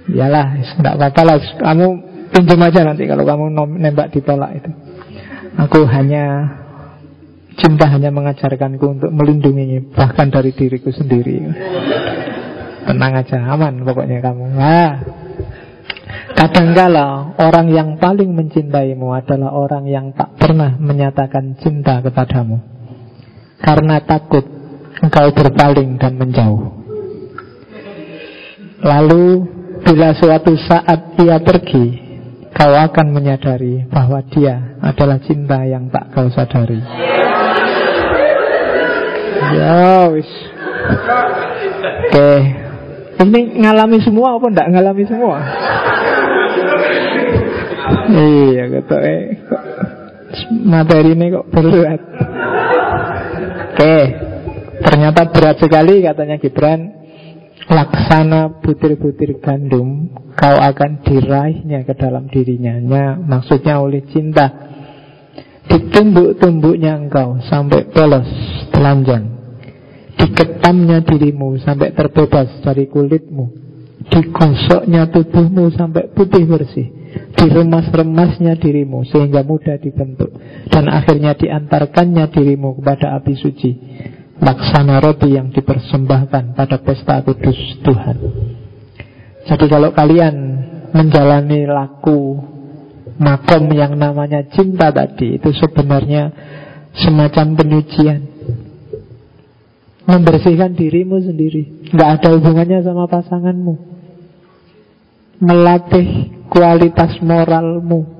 Yalah, tidak apa-apa lah. Kamu pinjam aja nanti kalau kamu nembak ditolak itu. Aku hanya cinta hanya mengajarkanku untuk melindungi bahkan dari diriku sendiri. Tenang aja, aman pokoknya kamu. Nah, Kadangkala orang yang paling mencintaimu adalah orang yang tak pernah menyatakan cinta kepadamu Karena takut engkau berpaling dan menjauh Lalu bila suatu saat ia pergi Kau akan menyadari bahwa dia adalah cinta yang tak kau sadari. Ya wis. Oke. Ini ngalami semua apa enggak ngalami semua? iya kata eh. Materi ini kok berat. Oke. Ternyata berat sekali katanya Gibran laksana butir-butir gandum kau akan diraihnya ke dalam dirinya. Maksudnya oleh cinta. Ditumbuk-tumbuknya engkau sampai polos telanjang. Diketamnya dirimu sampai terbebas dari kulitmu. Digosoknya tubuhmu sampai putih bersih. Diremas-remasnya dirimu sehingga mudah dibentuk. Dan akhirnya diantarkannya dirimu kepada api suci laksana roti yang dipersembahkan pada pesta kudus Tuhan jadi kalau kalian menjalani laku makom yang namanya cinta tadi itu sebenarnya semacam penyucian membersihkan dirimu sendiri nggak ada hubungannya sama pasanganmu melatih kualitas moralmu.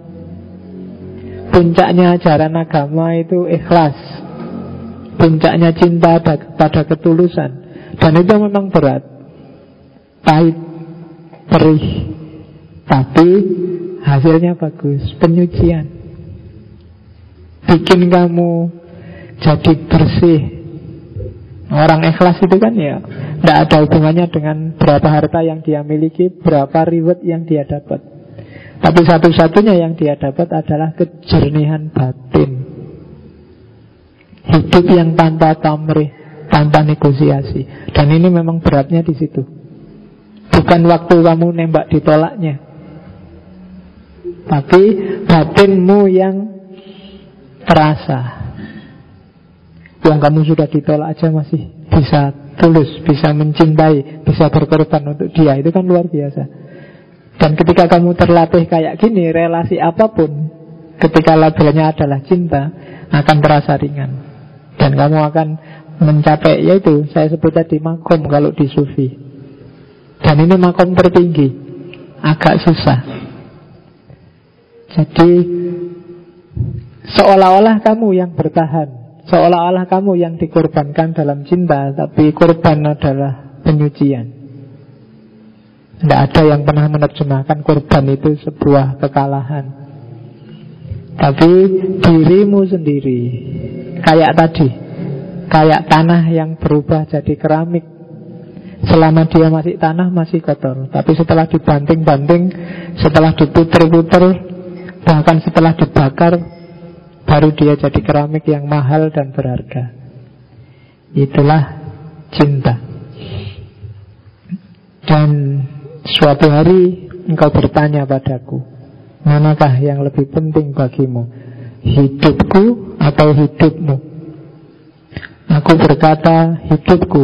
Puncaknya ajaran agama itu ikhlas. Puncaknya cinta pada ketulusan. Dan itu memang berat. Pahit, perih. Tapi hasilnya bagus. Penyucian. Bikin kamu jadi bersih Orang ikhlas itu kan ya Tidak ada hubungannya dengan berapa harta yang dia miliki Berapa reward yang dia dapat Tapi satu-satunya yang dia dapat adalah kejernihan batin Hidup yang tanpa pamrih Tanpa negosiasi Dan ini memang beratnya di situ Bukan waktu kamu nembak ditolaknya Tapi batinmu yang terasa yang kamu sudah ditolak aja masih bisa tulus, bisa mencintai, bisa berkorban untuk dia. Itu kan luar biasa. Dan ketika kamu terlatih kayak gini, relasi apa pun, ketika labelnya adalah cinta, akan terasa ringan. Dan kamu akan mencapai, yaitu saya sebut tadi makom kalau di sufi. Dan ini makom tertinggi, agak susah. Jadi seolah-olah kamu yang bertahan Seolah-olah kamu yang dikorbankan dalam cinta Tapi korban adalah penyucian Tidak ada yang pernah menerjemahkan korban itu sebuah kekalahan Tapi dirimu sendiri Kayak tadi. Kayak tanah yang berubah jadi keramik. Selama dia masih tanah masih kotor. Tapi setelah dibanting-banting Setelah diputer-puter Bahkan setelah dibakar Baru dia jadi keramik yang mahal dan berharga. Itulah cinta. Dan suatu hari engkau bertanya padaku Manakah yang lebih penting bagimu Hidupku atau hidupmu Aku berkata hidupku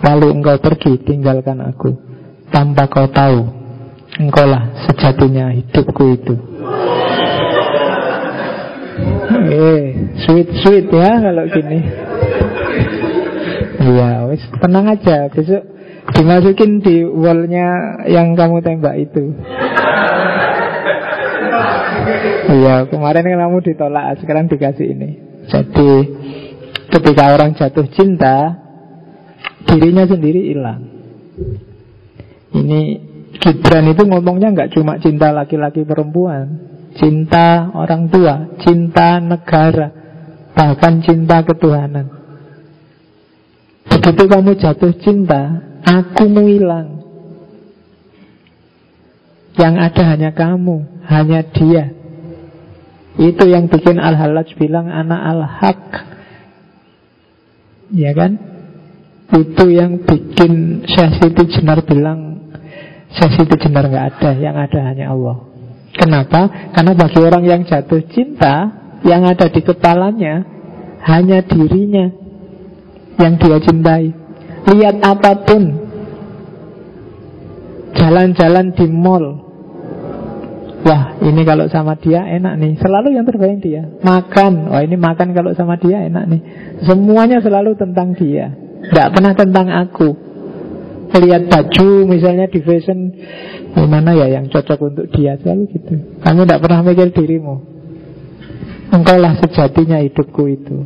Lalu engkau pergi tinggalkan aku Tanpa kau tahu Engkaulah sejatinya hidupku itu Eh, sweet-sweet ya kalau gini. Iya, wis tenang aja. Besok dimasukin di wallnya yang kamu tembak itu. Iya, kemarin kan kamu ditolak, sekarang dikasih ini. Jadi ketika orang jatuh cinta, dirinya sendiri hilang. Ini Gibran itu ngomongnya nggak cuma cinta laki-laki perempuan, cinta orang tua, cinta negara, bahkan cinta ketuhanan. Begitu kamu jatuh cinta, aku mau hilang. Yang ada hanya kamu, hanya dia. Itu yang bikin Al-Halaj bilang anak al-haq. Ya kan? Itu yang bikin Syekh Siti Jenar bilang Syekh Siti Jenar nggak ada, yang ada hanya Allah. Kenapa? Karena bagi orang yang jatuh cinta, yang ada di kepalanya hanya dirinya yang dia cintai. Lihat apa pun, jalan-jalan di mall, Wah ini kalau sama dia enak nih. Selalu yang terbayang dia. Makan. Wah ini makan kalau sama dia enak nih. Semuanya selalu tentang dia. Tidak pernah tentang aku. Lihat baju misalnya di fashion Gimana ya yang cocok untuk dia Selalu gitu. Kamu tidak pernah mikir dirimu. Engkau lah sejatinya hidupku itu.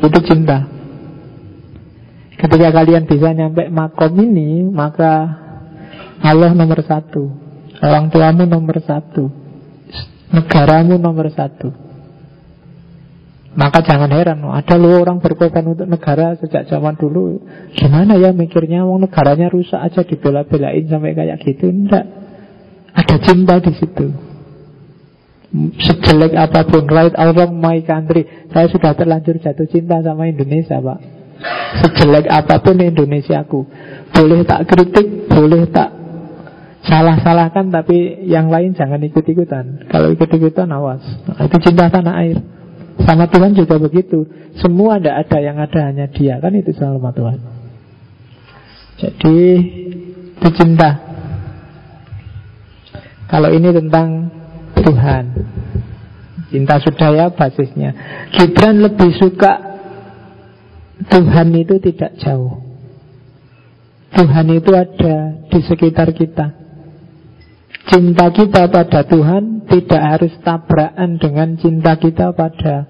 Itu cinta. Ketika kalian bisa nyampe makom ini Maka Allah nomor satu Orang tuamu nomor satu. Negaramu nomor satu. Maka jangan heran Ada lu orang berkorban untuk negara Sejak zaman dulu. Gimana ya mikirnya Wong negaranya rusak aja dibela-belain Sampai kayak gitu? Enggak Ada cinta di situ. Sejelek apa pun Right or wrong my country. Saya sudah terlanjur jatuh cinta sama Indonesia Pak. Sejelek apa pun Indonesiaku. Boleh tak kritik Boleh tak Salah-salahkan tapi yang lain jangan ikut-ikutan. Kalau ikut-ikutan awas. Itu cinta tanah air. Sama Tuhan juga begitu. Semua tidak ada yang ada hanya dia. Kan itu sama Tuhan. Jadi itu cinta. Kalau ini tentang Tuhan. Cinta sudah ya basisnya. Gibran lebih suka Tuhan itu tidak jauh. Tuhan itu ada di sekitar kita Cinta kita pada Tuhan tidak harus tabrakan dengan cinta kita pada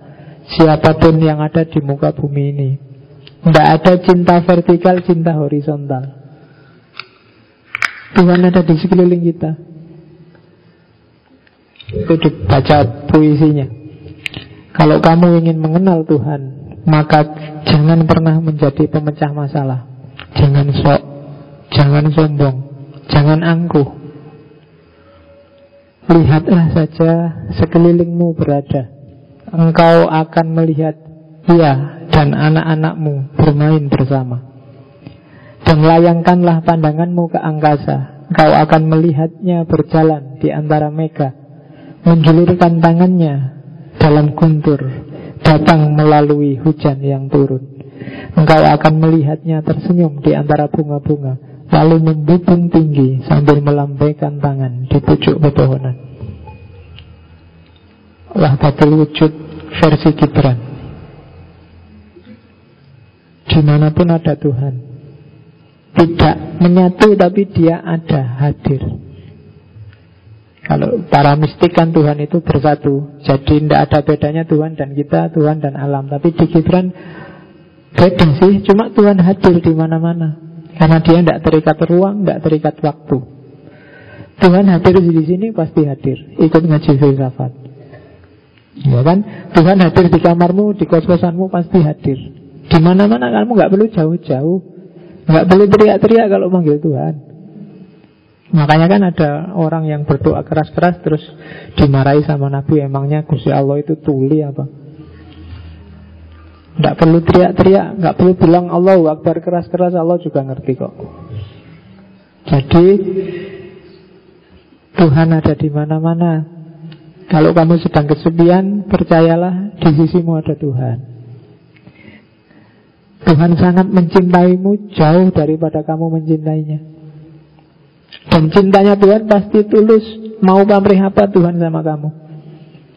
siapa pun yang ada di muka bumi ini. Tidak ada cinta vertikal, cinta horizontal. Tuhan ada di sekeliling kita. Itu dibaca puisinya. Kalau kamu ingin mengenal Tuhan, maka jangan pernah menjadi pemecah masalah. Jangan sok, jangan sombong, jangan angkuh. Lihatlah saja sekelilingmu berada. Engkau akan melihat ia dan anak-anakmu bermain bersama. Dan layangkanlah pandanganmu ke angkasa. Engkau akan melihatnya berjalan di antara mega Menjulurkan tangannya dalam guntur Datang melalui hujan yang turun. Engkau akan melihatnya tersenyum di antara bunga-bunga lalu membubung tinggi sambil melambaikan tangan di pucuk pepohonan. Wahdatul wujud versi Gibran. Di mana pun ada Tuhan Tidak menyatu tapi dia ada hadir Kalau para mistik kan Tuhan itu bersatu Jadi tidak ada bedanya Tuhan dan kita Tuhan dan alam Tapi di Gibran beda sih Cuma Tuhan hadir di mana-mana karena dia tidak terikat ruang, tidak terikat waktu. Tuhan hadir di sini pasti hadir. Ikut ngaji filsafat. Ya kan? Tuhan hadir di kamarmu, di kos-kosanmu pasti hadir. Di mana-mana kamu nggak perlu jauh-jauh, nggak perlu teriak-teriak kalau manggil Tuhan. Makanya kan ada orang yang berdoa keras-keras terus dimarahi sama Nabi emangnya Gusti Allah itu tuli apa? Tidak perlu teriak-teriak, nggak perlu bilang Allah Akbar keras-keras, Allah juga ngerti kok. Jadi Tuhan ada di mana-mana. Kalau kamu sedang kesepian, percayalah di sisimu ada Tuhan. Tuhan sangat mencintaimu jauh daripada kamu mencintainya. Dan cintanya Tuhan pasti tulus. Mau pamrih apa Tuhan sama kamu?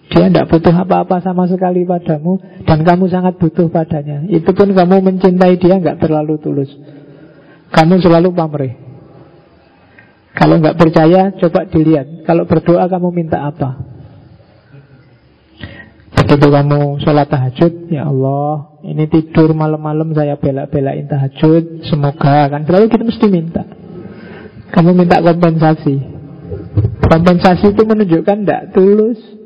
Dia tidak butuh apa-apa sama sekali padamu Dan kamu sangat butuh padanya Itu pun kamu mencintai dia nggak terlalu tulus Kamu selalu pamrih Kalau nggak percaya coba dilihat Kalau berdoa kamu minta apa Begitu kamu sholat tahajud, ya Allah, ini tidur malam-malam saya bela-belain tahajud, semoga kan selalu kita mesti minta. Kamu minta kompensasi. Kompensasi itu menunjukkan tidak tulus.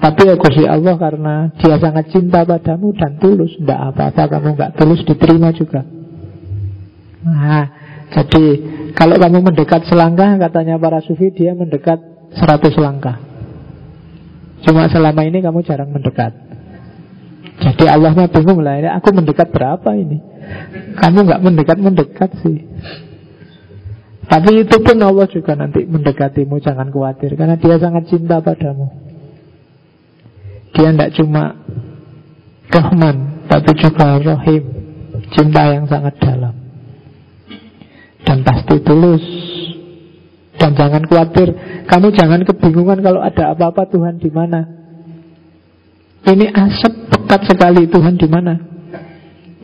Tapi ya Allah karena dia sangat cinta padamu dan tulus, tidak apa-apa kamu nggak tulus diterima juga. Nah, jadi kalau kamu mendekat selangkah, katanya para sufi dia mendekat seratus langkah. Cuma selama ini kamu jarang mendekat. Jadi Allahnya bingung lah, ini aku mendekat berapa ini? Kamu nggak mendekat-mendekat sih. Tapi itu pun Allah juga nanti mendekatimu, jangan khawatir. Karena dia sangat cinta padamu. Dia tidak cuma Rahman, tapi juga Rahim. Cinta yang sangat dalam. Dan pasti tulus dan jangan khawatir, kamu jangan kebingungan kalau ada apa-apa Tuhan di mana. Ini asap pekat sekali Tuhan di mana.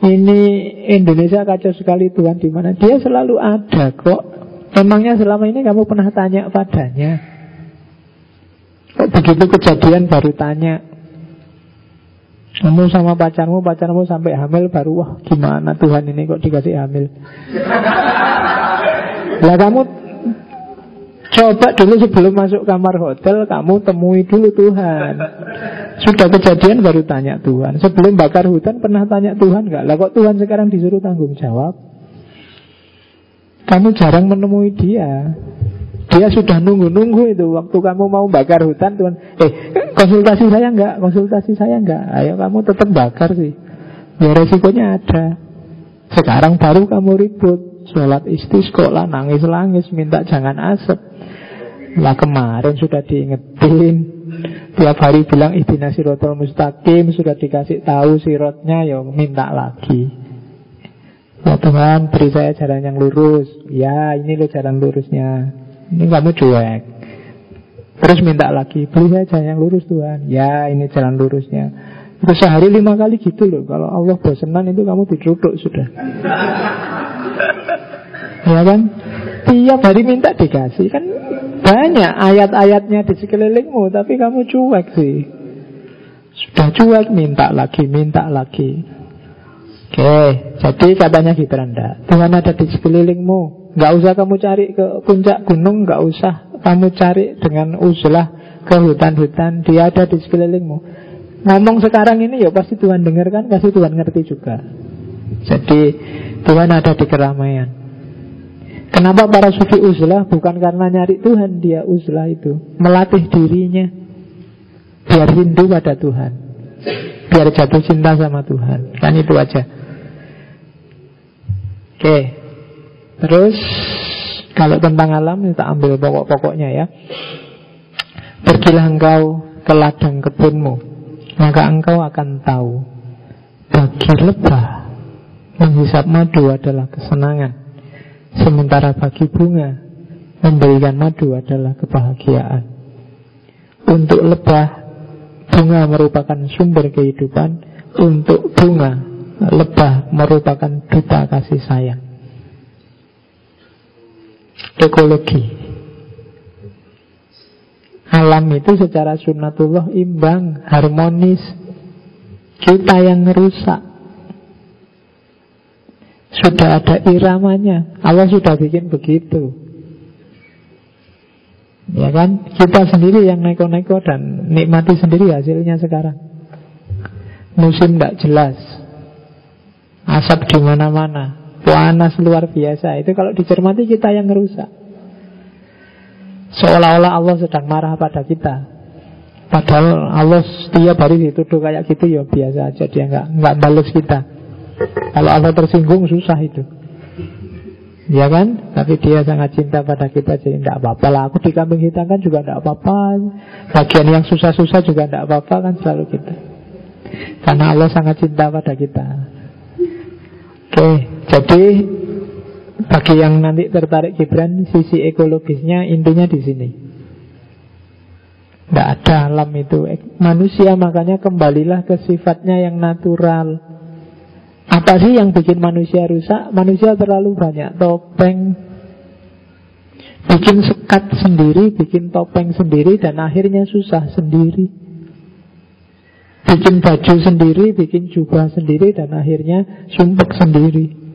Ini Indonesia kacau sekali Tuhan di mana. Dia selalu ada kok. Emangnya selama ini kamu pernah tanya padanya? Begitu kejadian baru tanya? Kamu sama pacarmu, pacarmu sampai hamil baru Wah gimana Tuhan ini kok dikasih hamil? Lah kamu Coba dulu sebelum masuk kamar hotel Kamu temui dulu Tuhan. Sudah kejadian baru tanya Tuhan. Sebelum bakar hutan pernah tanya Tuhan nggak? Lah kok Tuhan sekarang disuruh tanggung jawab? Kamu jarang menemui dia Dia sudah nunggu-nunggu itu. Waktu kamu mau bakar hutan Tuhan Eh konsultasi saya nggak Konsultasi saya nggak Ayo kamu tetap bakar sih. Ya resikonya ada. Sekarang baru kamu ribut. Sholat istisqolah nangis-nangis Minta jangan asap lah kemarin sudah diingetin. Tiap hari bilang ihtina sirotol mustaqim. Sudah dikasih tahu sirotnya Ya minta lagi. Ya Tuhan beri saya jalan yang lurus. Ya ini loh jalan lurusnya Ini kamu cuek. Terus minta lagi Beri saya jalan yang lurus Tuhan. Ya ini jalan lurusnya. Itu sehari lima kali gitu loh. Kalau Allah bosenan itu kamu duduk sudah. (laughs) Ya kan? Tiap hari minta dikasih. Kan banyak ayat-ayatnya di sekelilingmu Tapi kamu cuek sih. Sudah cuek minta lagi Minta lagi. Oke Jadi katanya anda Tuhan ada di sekelilingmu Gak usah kamu cari ke puncak gunung Gak usah kamu cari dengan uzlah Ke hutan-hutan. Dia ada di sekelilingmu. Ngomong sekarang ini ya pasti Tuhan dengarkan Pasti Tuhan ngerti juga. Jadi Tuhan ada di keramaian. Kenapa para sufi uzlah? Bukan karena nyari Tuhan dia uzlah itu. Melatih dirinya. Biar rindu pada Tuhan. Biar jatuh cinta sama Tuhan. Kan itu aja. Oke Terus Kalau tentang alam kita ambil pokok-pokoknya ya. Pergilah engkau ke ladang kebunmu Maka engkau akan tahu Bagi lebah Menghisap madu adalah kesenangan. Sementara bagi bunga Memberikan madu adalah kebahagiaan. Untuk lebah Bunga merupakan sumber kehidupan. Untuk bunga Lebah merupakan duta kasih sayang Ekologi. Alam itu secara sunnatullah imbang, harmonis. Kita yang merusak sudah ada iramanya. Allah sudah bikin begitu. Ya kan? Kita sendiri yang neko-neko dan Nikmati sendiri hasilnya sekarang. Musim tidak jelas. Asap di mana-mana Panas luar biasa. Itu kalau dicermati kita yang merusak Seolah-olah Allah sedang marah pada kita. Padahal Allah setiap hari dituduh kayak gitu ya biasa aja. Dia nggak nggak balas kita. Kalau Allah tersinggung susah itu. Ya kan? Tapi dia sangat cinta pada kita Jadi tidak apa-apa lah. Aku di kambing hitam kan juga tidak apa-apa. Bagian yang susah-susah juga tidak apa-apa kan selalu kita Karena Allah sangat cinta pada kita. Oke Jadi Bagi yang nanti tertarik Gibran Sisi ekologisnya intinya di sini. Tidak ada alam itu. Manusia makanya kembalilah ke sifatnya yang natural. Apa sih yang bikin manusia rusak? Manusia terlalu banyak topeng. Bikin sekat sendiri, bikin topeng sendiri Dan akhirnya susah sendiri. Bikin baju sendiri, bikin jubah sendiri Dan akhirnya sumpek sendiri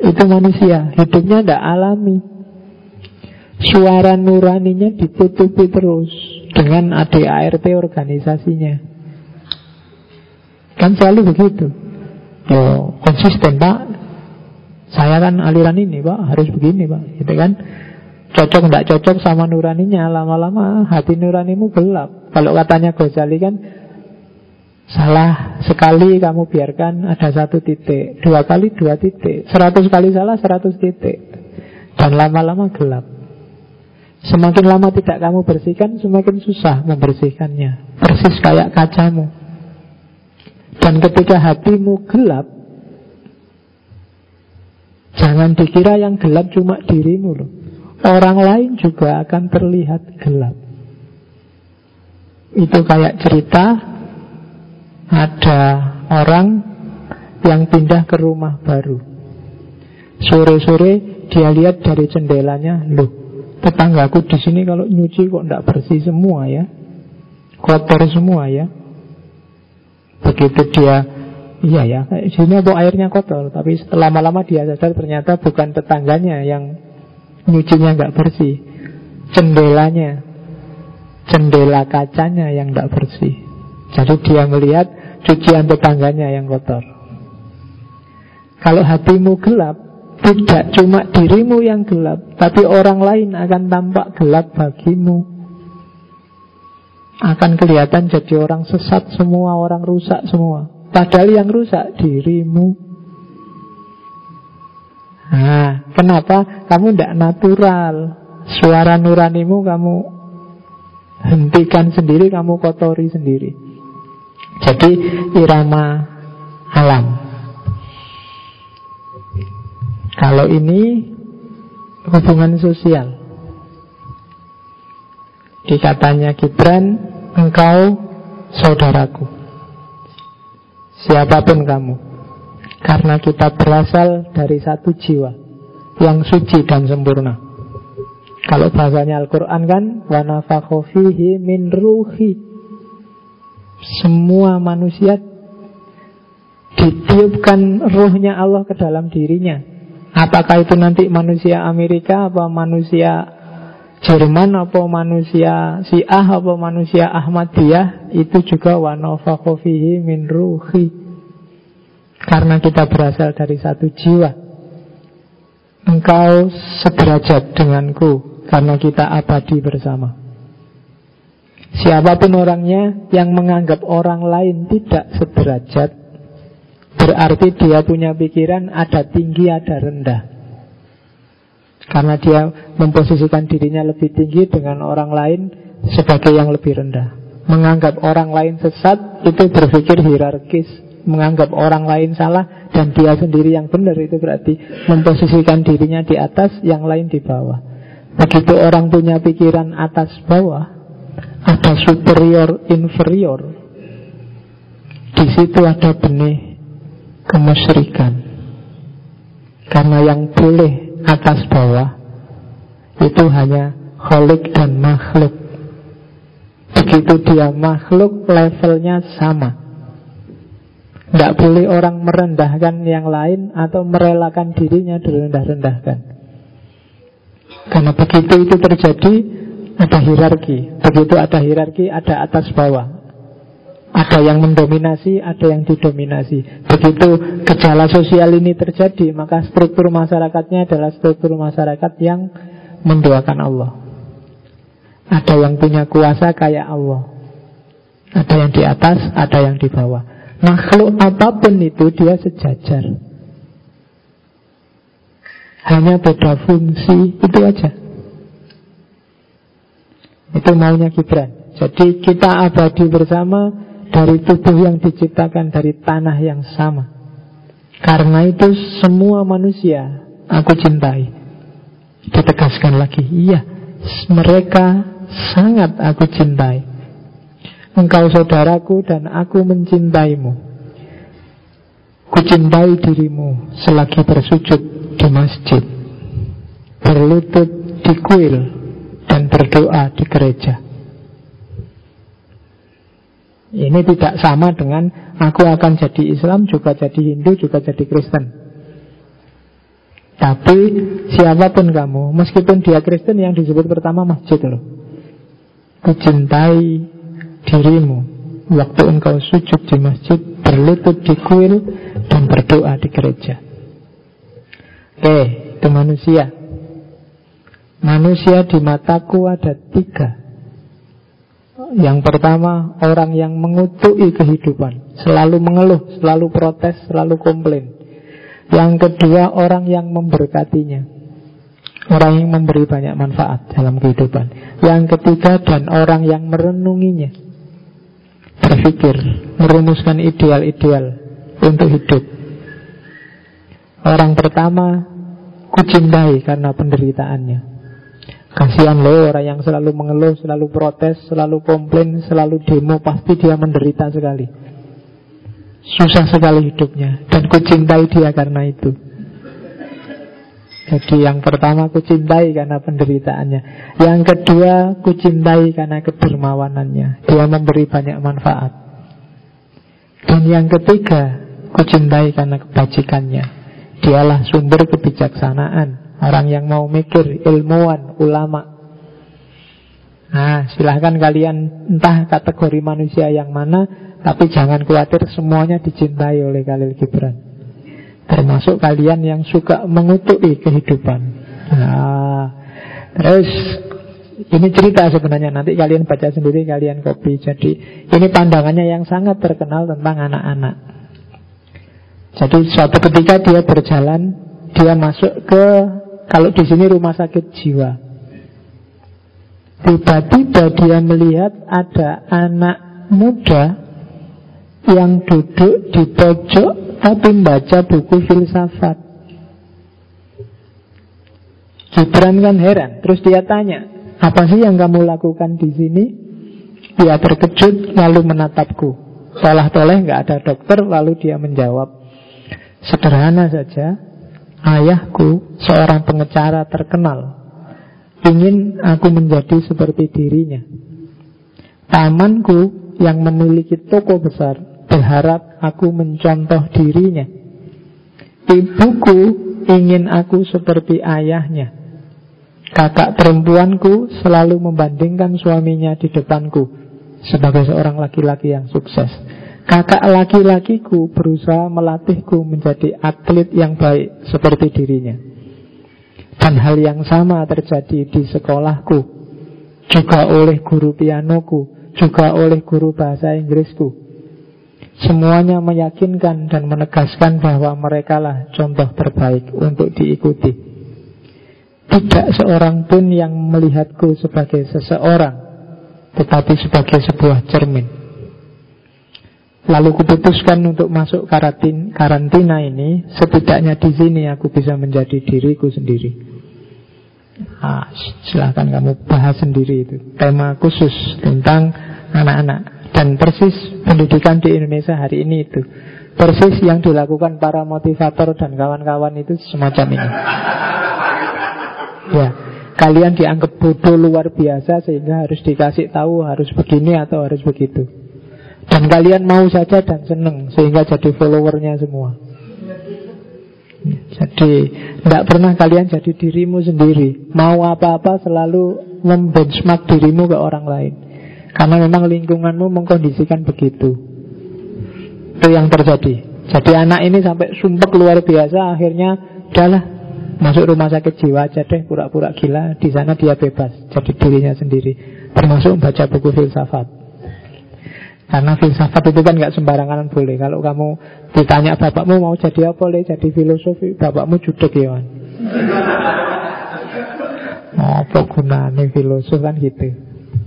Itu manusia. Hidupnya tidak alami. Suara nuraninya ditutupi terus Dengan ADART organisasinya. Kan selalu begitu. Yo, konsisten pak. Saya kan aliran ini pak. Harus begini pak. Gitu kan? Cocok tidak cocok sama nuraninya Lama-lama hati nuranimu gelap. Kalau katanya Ghazali kan Salah sekali kamu biarkan ada satu titik. Dua kali dua titik. Seratus kali salah seratus titik. Dan lama-lama gelap. Semakin lama tidak kamu bersihkan Semakin susah membersihkannya. Persis kayak kacamu. Dan ketika hatimu gelap Jangan dikira yang gelap cuma dirimu loh. Orang lain juga akan terlihat gelap. Itu kayak cerita ada orang yang pindah ke rumah baru. Sore-sore dia lihat dari jendelanya, loh, tetanggaku di sini kalau nyuci kok tidak bersih semua ya, kotor semua ya. Begitu dia, iya ya, sini kok airnya kotor, tapi lama-lama dia sadar ternyata bukan tetangganya yang nyucinya nggak bersih jendelanya jendela kacanya yang nggak bersih jadi dia melihat cucian tetangganya yang kotor. Kalau hatimu gelap tidak cuma dirimu yang gelap tapi orang lain akan tampak gelap bagimu. Akan kelihatan jadi orang sesat semua orang rusak semua. Padahal yang rusak dirimu. Nah, kenapa? Kamu tidak natural? Suara nuranimu kamu hentikan sendiri, kamu kotori sendiri. Jadi irama alam. Kalau ini hubungan sosial. Dikatanya Gibran, engkau saudaraku. Siapa pun kamu. Karena kita berasal dari satu jiwa Yang suci dan sempurna Kalau bahasanya Al-Quran kan Wanafakhofihi min ruhi Semua manusia Ditiupkan ruhnya Allah ke dalam dirinya. Apakah itu nanti manusia Amerika Apa manusia Jerman apa manusia Syiah apa manusia Ahmadiyah Itu juga wanafakhofihi min ruhi. Karena kita berasal dari satu jiwa. Engkau sederajat denganku Karena kita abadi bersama Siapa pun orangnya yang menganggap orang lain tidak sederajat Berarti dia punya pikiran ada tinggi ada rendah. Karena dia memposisikan dirinya lebih tinggi dengan orang lain sebagai yang lebih rendah. Menganggap orang lain sesat itu berpikir hierarkis. Menganggap orang lain salah dan dia sendiri yang benar itu berarti memposisikan dirinya di atas, yang lain di bawah. Begitu orang punya pikiran atas bawah, ada superior inferior. Di situ ada benih kemusyrikan. Karena yang boleh atas bawah itu hanya kholik dan makhluk. Begitu dia makhluk levelnya sama. Tidak boleh orang merendahkan yang lain Atau merelakan dirinya direndah-rendahkan Karena begitu itu terjadi Ada hierarki. Begitu ada hierarki ada atas bawah. Ada yang mendominasi Ada yang didominasi. Begitu gejala sosial ini terjadi Maka struktur masyarakatnya adalah struktur masyarakat yang Mendoakan Allah. Ada yang punya kuasa kayak Allah. Ada yang di atas Ada yang di bawah. Makhluk apa pun itu dia sejajar. Hanya beda fungsi Itu aja Itu maunya Gibran. Jadi kita abadi bersama Dari tubuh yang diciptakan Dari tanah yang sama. Karena itu semua manusia Aku cintai. Ditegaskan lagi Iya Mereka sangat aku cintai. Engkau saudaraku dan aku mencintaimu. Kucintai dirimu selagi bersujud di masjid. Berlutut di kuil Dan berdoa di gereja Ini tidak sama dengan aku akan jadi Islam, juga jadi Hindu, juga jadi Kristen. Tapi siapa pun kamu, meskipun dia Kristen yang disebut pertama masjid loh. Kucintai dirimu waktu engkau sujud di masjid, berlutut di kuil, dan berdoa di gereja. Oke, itu manusia. Manusia di mataku ada tiga. Yang pertama, orang yang mengutuki kehidupan, selalu mengeluh, selalu protes, selalu komplain. Yang kedua, orang yang memberkatinya. Orang yang memberi banyak manfaat dalam kehidupan. Yang ketiga, dan orang yang merenunginya. Berpikir, merumuskan ideal-ideal untuk hidup. Orang pertama, kucintai karena penderitaannya. Kasihan loh orang yang selalu mengeluh, selalu protes, selalu komplain, selalu demo, pasti dia menderita sekali. Susah sekali hidupnya dan ku cintai dia karena itu. Jadi yang pertama ku cintai karena penderitaannya. Yang kedua ku cintai karena kedermawanannya. Dia memberi banyak manfaat. Dan yang ketiga ku cintai karena kebajikannya. Dialah sumber kebijaksanaan. Orang yang mau mikir, ilmuwan, ulama. Nah, silahkan kalian entah kategori manusia yang mana, tapi jangan khawatir semuanya dicintai oleh Khalil Gibran. Termasuk kalian yang suka mengutuki kehidupan. Nah, terus ini cerita sebenarnya nanti kalian baca sendiri kalian copy. Jadi ini pandangannya yang sangat terkenal tentang anak-anak. Jadi suatu ketika dia berjalan, dia masuk ke kalau di sini rumah sakit jiwa. Tiba-tiba dia melihat ada anak muda yang duduk di pojok tapi membaca buku filsafat. Gibran kan heran, terus dia tanya, apa sih yang kamu lakukan di sini? Dia terkejut lalu menatapku. Salah toleh nggak ada dokter lalu dia menjawab, sederhana saja, Ayahku seorang pengecara terkenal Ingin aku menjadi seperti dirinya. Tamanku yang memiliki toko besar Berharap aku mencontoh dirinya. Ibuku ingin aku seperti ayahnya. Kakak perempuanku selalu membandingkan suaminya di depanku Sebagai seorang laki-laki yang sukses Kakak laki-lakiku berusaha melatihku menjadi atlet yang baik seperti dirinya. Dan hal yang sama terjadi di sekolahku, juga oleh guru pianoku, juga oleh guru bahasa Inggrisku. Semuanya meyakinkan dan menegaskan bahwa mereka lah contoh terbaik untuk diikuti. Tidak seorang pun yang melihatku sebagai seseorang, tetapi sebagai sebuah cermin. Lalu kuputuskan untuk masuk karantin, karantina ini Setidaknya di sini aku bisa menjadi diriku sendiri. Nah, Silahkan kamu bahas sendiri itu. Tema khusus tentang anak-anak. Dan persis pendidikan di Indonesia hari ini itu. Persis yang dilakukan para motivator dan kawan-kawan itu semacam ini. Ya Kalian dianggap bodoh luar biasa Sehingga harus dikasih tahu harus begini atau harus begitu dan kalian mau saja dan senang Sehingga jadi followernya semua. Jadi Tidak pernah kalian jadi dirimu sendiri. Mau apa-apa selalu Membenchmark dirimu ke orang lain. Karena memang lingkunganmu mengkondisikan begitu. Itu yang terjadi. Jadi anak ini sampai sumpah luar biasa Akhirnya udahlah Masuk rumah sakit jiwa aja deh Pura-pura gila Di sana dia bebas Jadi dirinya sendiri. Termasuk membaca buku filsafat karena filsafat itu kan nggak sembarangan boleh. Kalau kamu ditanya bapakmu mau jadi apa boleh jadi filosofi, bapakmu judek ya kan. (laughs) apa gunanya filosof kan gitu.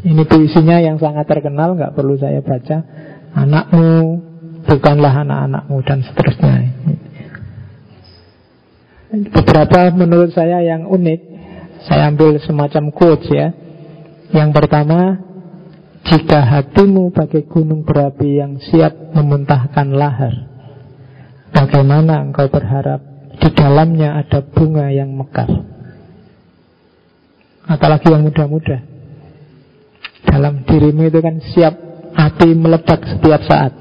Ini puisinya yang sangat terkenal, nggak perlu saya baca. Anakmu bukanlah anak-anakmu dan seterusnya. Beberapa menurut saya yang unik, saya ambil semacam quotes ya. Yang pertama, jika hatimu bagai gunung berapi yang siap memuntahkan lahar Bagaimana engkau berharap di dalamnya ada bunga yang mekar Apalagi yang muda-muda Dalam dirimu itu kan siap api meledak setiap saat.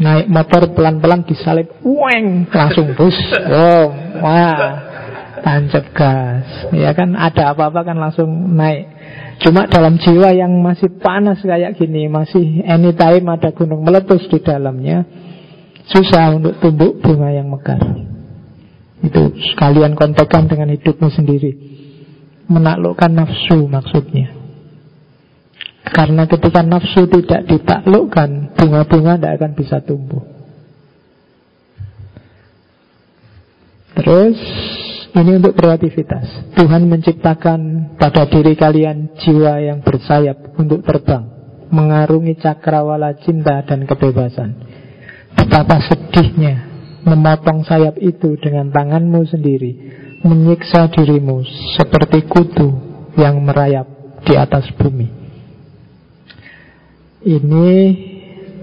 Naik motor pelan-pelan disalip, weng, langsung bus. Oh, wah, tancap gas. Ya kan ada apa-apa kan langsung naik. Cuma dalam jiwa yang masih panas kayak gini, masih anytime ada gunung meletus di dalamnya, susah untuk tumbuh bunga yang mekar. Itu sekalian kontekan dengan hidupmu sendiri. Menaklukkan nafsu maksudnya. Karena ketika nafsu tidak ditaklukkan, bunga-bunga tidak akan bisa tumbuh. Terus ini untuk kreativitas. Tuhan menciptakan pada diri kalian jiwa yang bersayap untuk terbang, mengarungi cakrawala cinta dan kebebasan. Betapa sedihnya memotong sayap itu dengan tanganmu sendiri, menyiksa dirimu seperti kutu yang merayap di atas bumi. Ini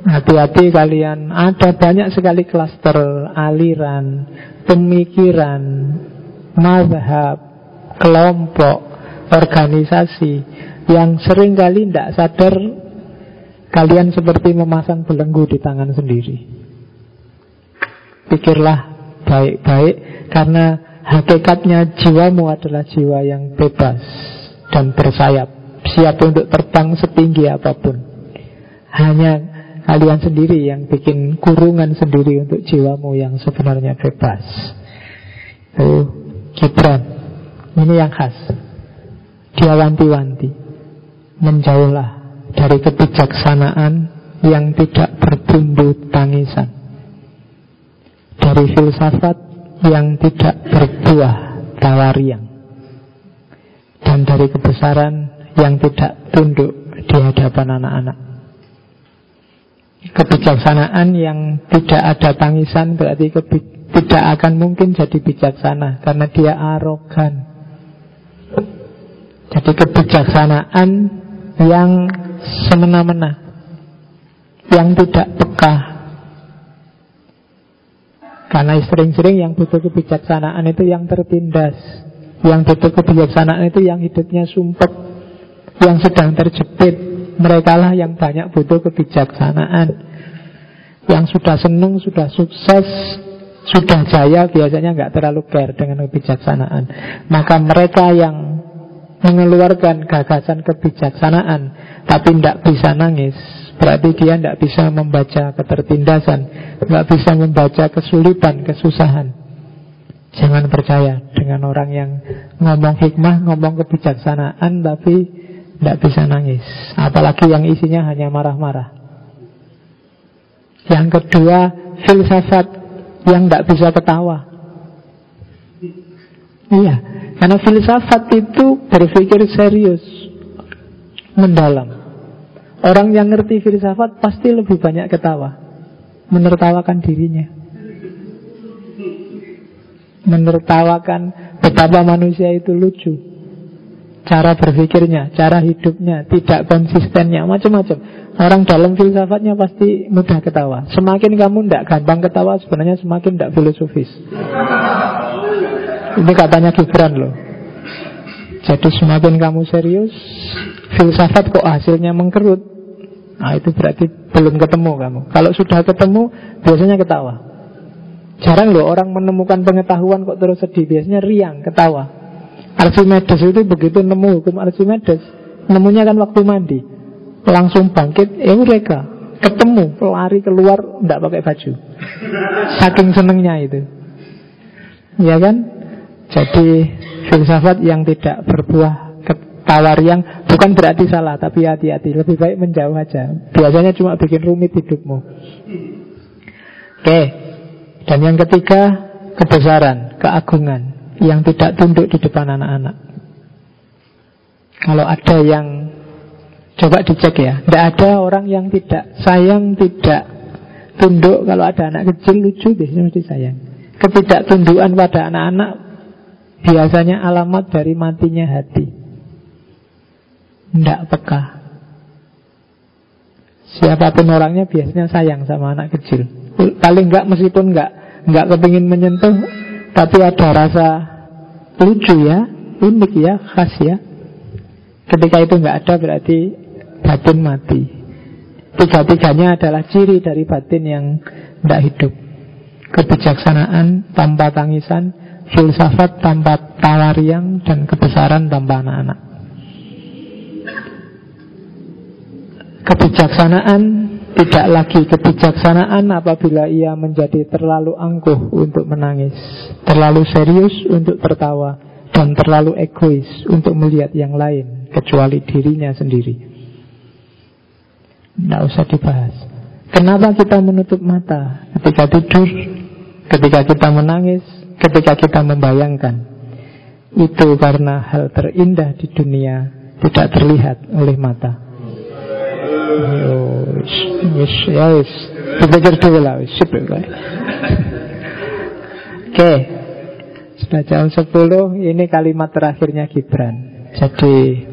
hati-hati kalian Ada banyak sekali klaster aliran Pemikiran Mazhab Kelompok Organisasi Yang sering kali tidak sadar Kalian seperti memasang belenggu di tangan sendiri. Pikirlah baik-baik Karena hakikatnya jiwamu adalah jiwa yang bebas Dan bersayap Siap untuk terbang setinggi apa pun. Hanya kalian sendiri yang bikin kurungan sendiri untuk jiwamu yang sebenarnya bebas. Itu Gibran. Ini yang khas. Dia wanti-wanti. Menjauhlah dari kebijaksanaan yang tidak bertumbuh tangisan. Dari filsafat yang tidak berbuah tawariang. Dan dari kebesaran yang tidak tunduk di hadapan anak-anak. Kebijaksanaan yang tidak ada tangisan berarti tidak akan mungkin jadi bijaksana karena dia arogan. Jadi kebijaksanaan yang semena-mena, yang tidak peka. Karena sering-sering yang butuh kebijaksanaan itu yang tertindas, yang butuh kebijaksanaan itu yang hidupnya sumpek, yang sedang terjepit, mereka lah yang banyak butuh kebijaksanaan Yang sudah senang, sudah sukses Sudah jaya biasanya nggak terlalu care dengan kebijaksanaan. Maka mereka yang mengeluarkan gagasan kebijaksanaan Tapi tidak bisa nangis Berarti dia tidak bisa membaca ketertindasan nggak bisa membaca kesulitan, kesusahan. Jangan percaya dengan orang yang ngomong hikmah, ngomong kebijaksanaan Tapi tidak bisa nangis. Apalagi yang isinya hanya marah-marah. Yang kedua Filsafat yang tidak bisa ketawa. Iya Karena filsafat itu berpikir serius Mendalam. Orang yang ngerti filsafat Pasti lebih banyak ketawa Menertawakan dirinya. Menertawakan Betapa manusia itu lucu cara berpikirnya, cara hidupnya, tidak konsistennya, macam-macam. Orang dalam filsafatnya pasti mudah ketawa. Semakin kamu tidak gampang ketawa, sebenarnya semakin tidak filosofis. Ini katanya Gibran loh. Jadi semakin kamu serius, filsafat kok hasilnya mengkerut. Nah itu berarti belum ketemu kamu. Kalau sudah ketemu, biasanya ketawa. Jarang loh orang menemukan pengetahuan kok terus sedih. Biasanya riang, ketawa. Archimedes itu begitu nemu hukum Archimedes Nemunya kan waktu mandi Langsung bangkit, eh mereka Ketemu, lari keluar Tidak pakai baju. (laughs) Saking senengnya itu. Ya kan? Jadi filsafat yang tidak berbuah tawar yang bukan berarti salah tapi hati-hati. Lebih baik menjauh aja. Biasanya cuma bikin rumit hidupmu. Oke. Dan yang ketiga kebesaran keagungan yang tidak tunduk di depan anak-anak. Kalau ada yang coba dicek ya, tidak ada orang yang tidak sayang, tidak tunduk. Kalau ada anak kecil lucu biasanya mesti sayang. Ketidaktundukan pada anak-anak biasanya alamat dari matinya hati. Tidak peka. Siapa pun orangnya biasanya sayang sama anak kecil. Paling enggak meskipun enggak enggak kepingin menyentuh, tapi ada rasa lucu ya, unik ya, khas ya. Ketika itu nggak ada berarti batin mati. Tiga-tiganya adalah ciri dari batin yang tidak hidup. Kebijaksanaan tanpa tangisan, filsafat tanpa tawariang, dan kebesaran tanpa anak-anak. Kebijaksanaan tidak lagi kebijaksanaan apabila ia menjadi terlalu angkuh untuk menangis, terlalu serius untuk tertawa, dan terlalu egois untuk melihat yang lain kecuali dirinya sendiri. Tidak usah dibahas. Kenapa kita menutup mata ketika tidur, ketika kita menangis, ketika kita membayangkan? Itu karena hal terindah di dunia tidak terlihat oleh mata. Oke. Sudah jam 10, ini kalimat terakhirnya Gibran. Jadi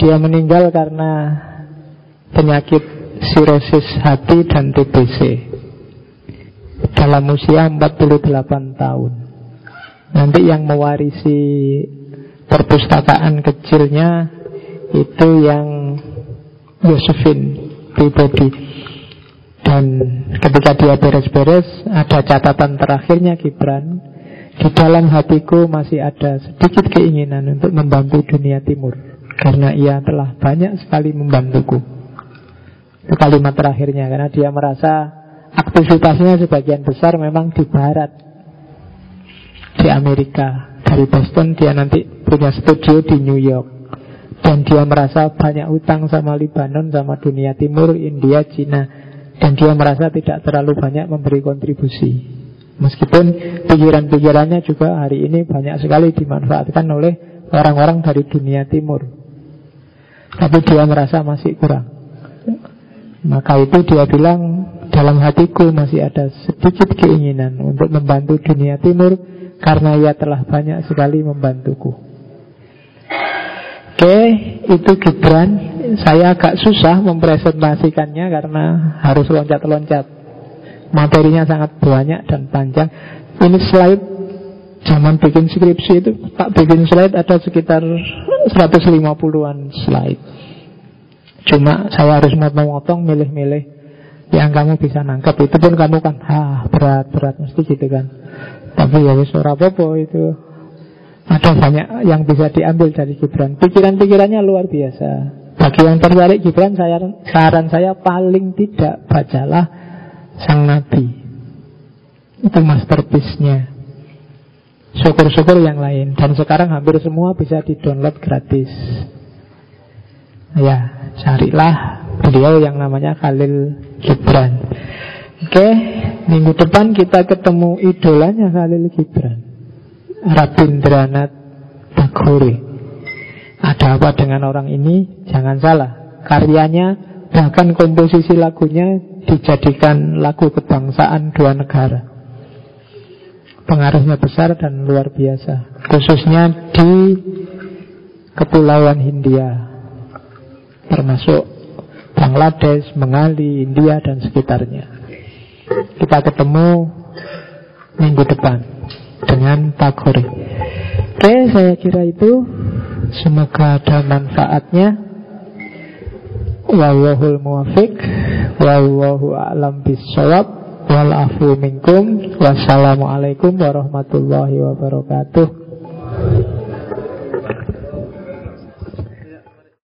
dia meninggal karena penyakit sirosis hati dan TBC dalam usia 48 tahun. Nanti yang mewarisi perpustakaan kecilnya itu yang Josephine pribadi. Dan ketika dia beres-beres, ada catatan terakhirnya Gibran. Di dalam hatiku masih ada sedikit keinginan untuk membantu dunia timur. Karena ia telah banyak sekali membantuku. Itu kalimat terakhirnya karena dia merasa aktivitasnya sebagian besar memang di barat. Di Amerika. Dari Boston dia nanti punya studio di New York. Dan dia merasa banyak utang sama Libanon, sama dunia timur, India, Cina. Dan dia merasa tidak terlalu banyak memberi kontribusi. Meskipun pikiran-pikirannya juga hari ini banyak sekali dimanfaatkan oleh orang-orang dari dunia timur. Tapi dia merasa masih kurang. Maka itu dia bilang dalam hatiku masih ada sedikit keinginan untuk membantu dunia timur karena ia telah banyak sekali membantuku. Oke, itu Gibran. Saya agak susah mempresentasikannya karena harus loncat-loncat. Materinya sangat banyak dan panjang. Ini slide zaman bikin skripsi itu tak bikin slide ada sekitar 150-an slide. Cuma saya harus motong-motong, milih-milih yang kamu bisa nangkep. Itu pun kamu kan, ah berat-berat mesti gitu kan. Tapi ya wis ora apa itu. Ada banyak yang bisa diambil dari Gibran. Pikiran-pikirannya luar biasa. Bagi yang tertarik Gibran, saya, saran saya paling tidak bacalah Sang Nabi. Itu masterpiece-nya. Syukur-syukur yang lain. Dan sekarang hampir semua bisa di-download gratis. Ya, carilah beliau yang namanya Khalil Gibran. Oke, minggu depan kita ketemu idolanya Khalil Gibran. Rabindranath Tagore. Ada apa dengan orang ini? Jangan salah. Karyanya bahkan komposisi lagunya dijadikan lagu kebangsaan dua negara. Pengaruhnya besar dan luar biasa. Khususnya di Kepulauan Hindia termasuk Bangladesh, Mengali, India dan sekitarnya. Kita ketemu minggu depan dengan Tagore. Oke, saya kira itu semoga ada manfaatnya. Wallahul muwafiq wallahu a'lam bissawab wal afu minkum wassalamualaikum warahmatullahi wabarakatuh.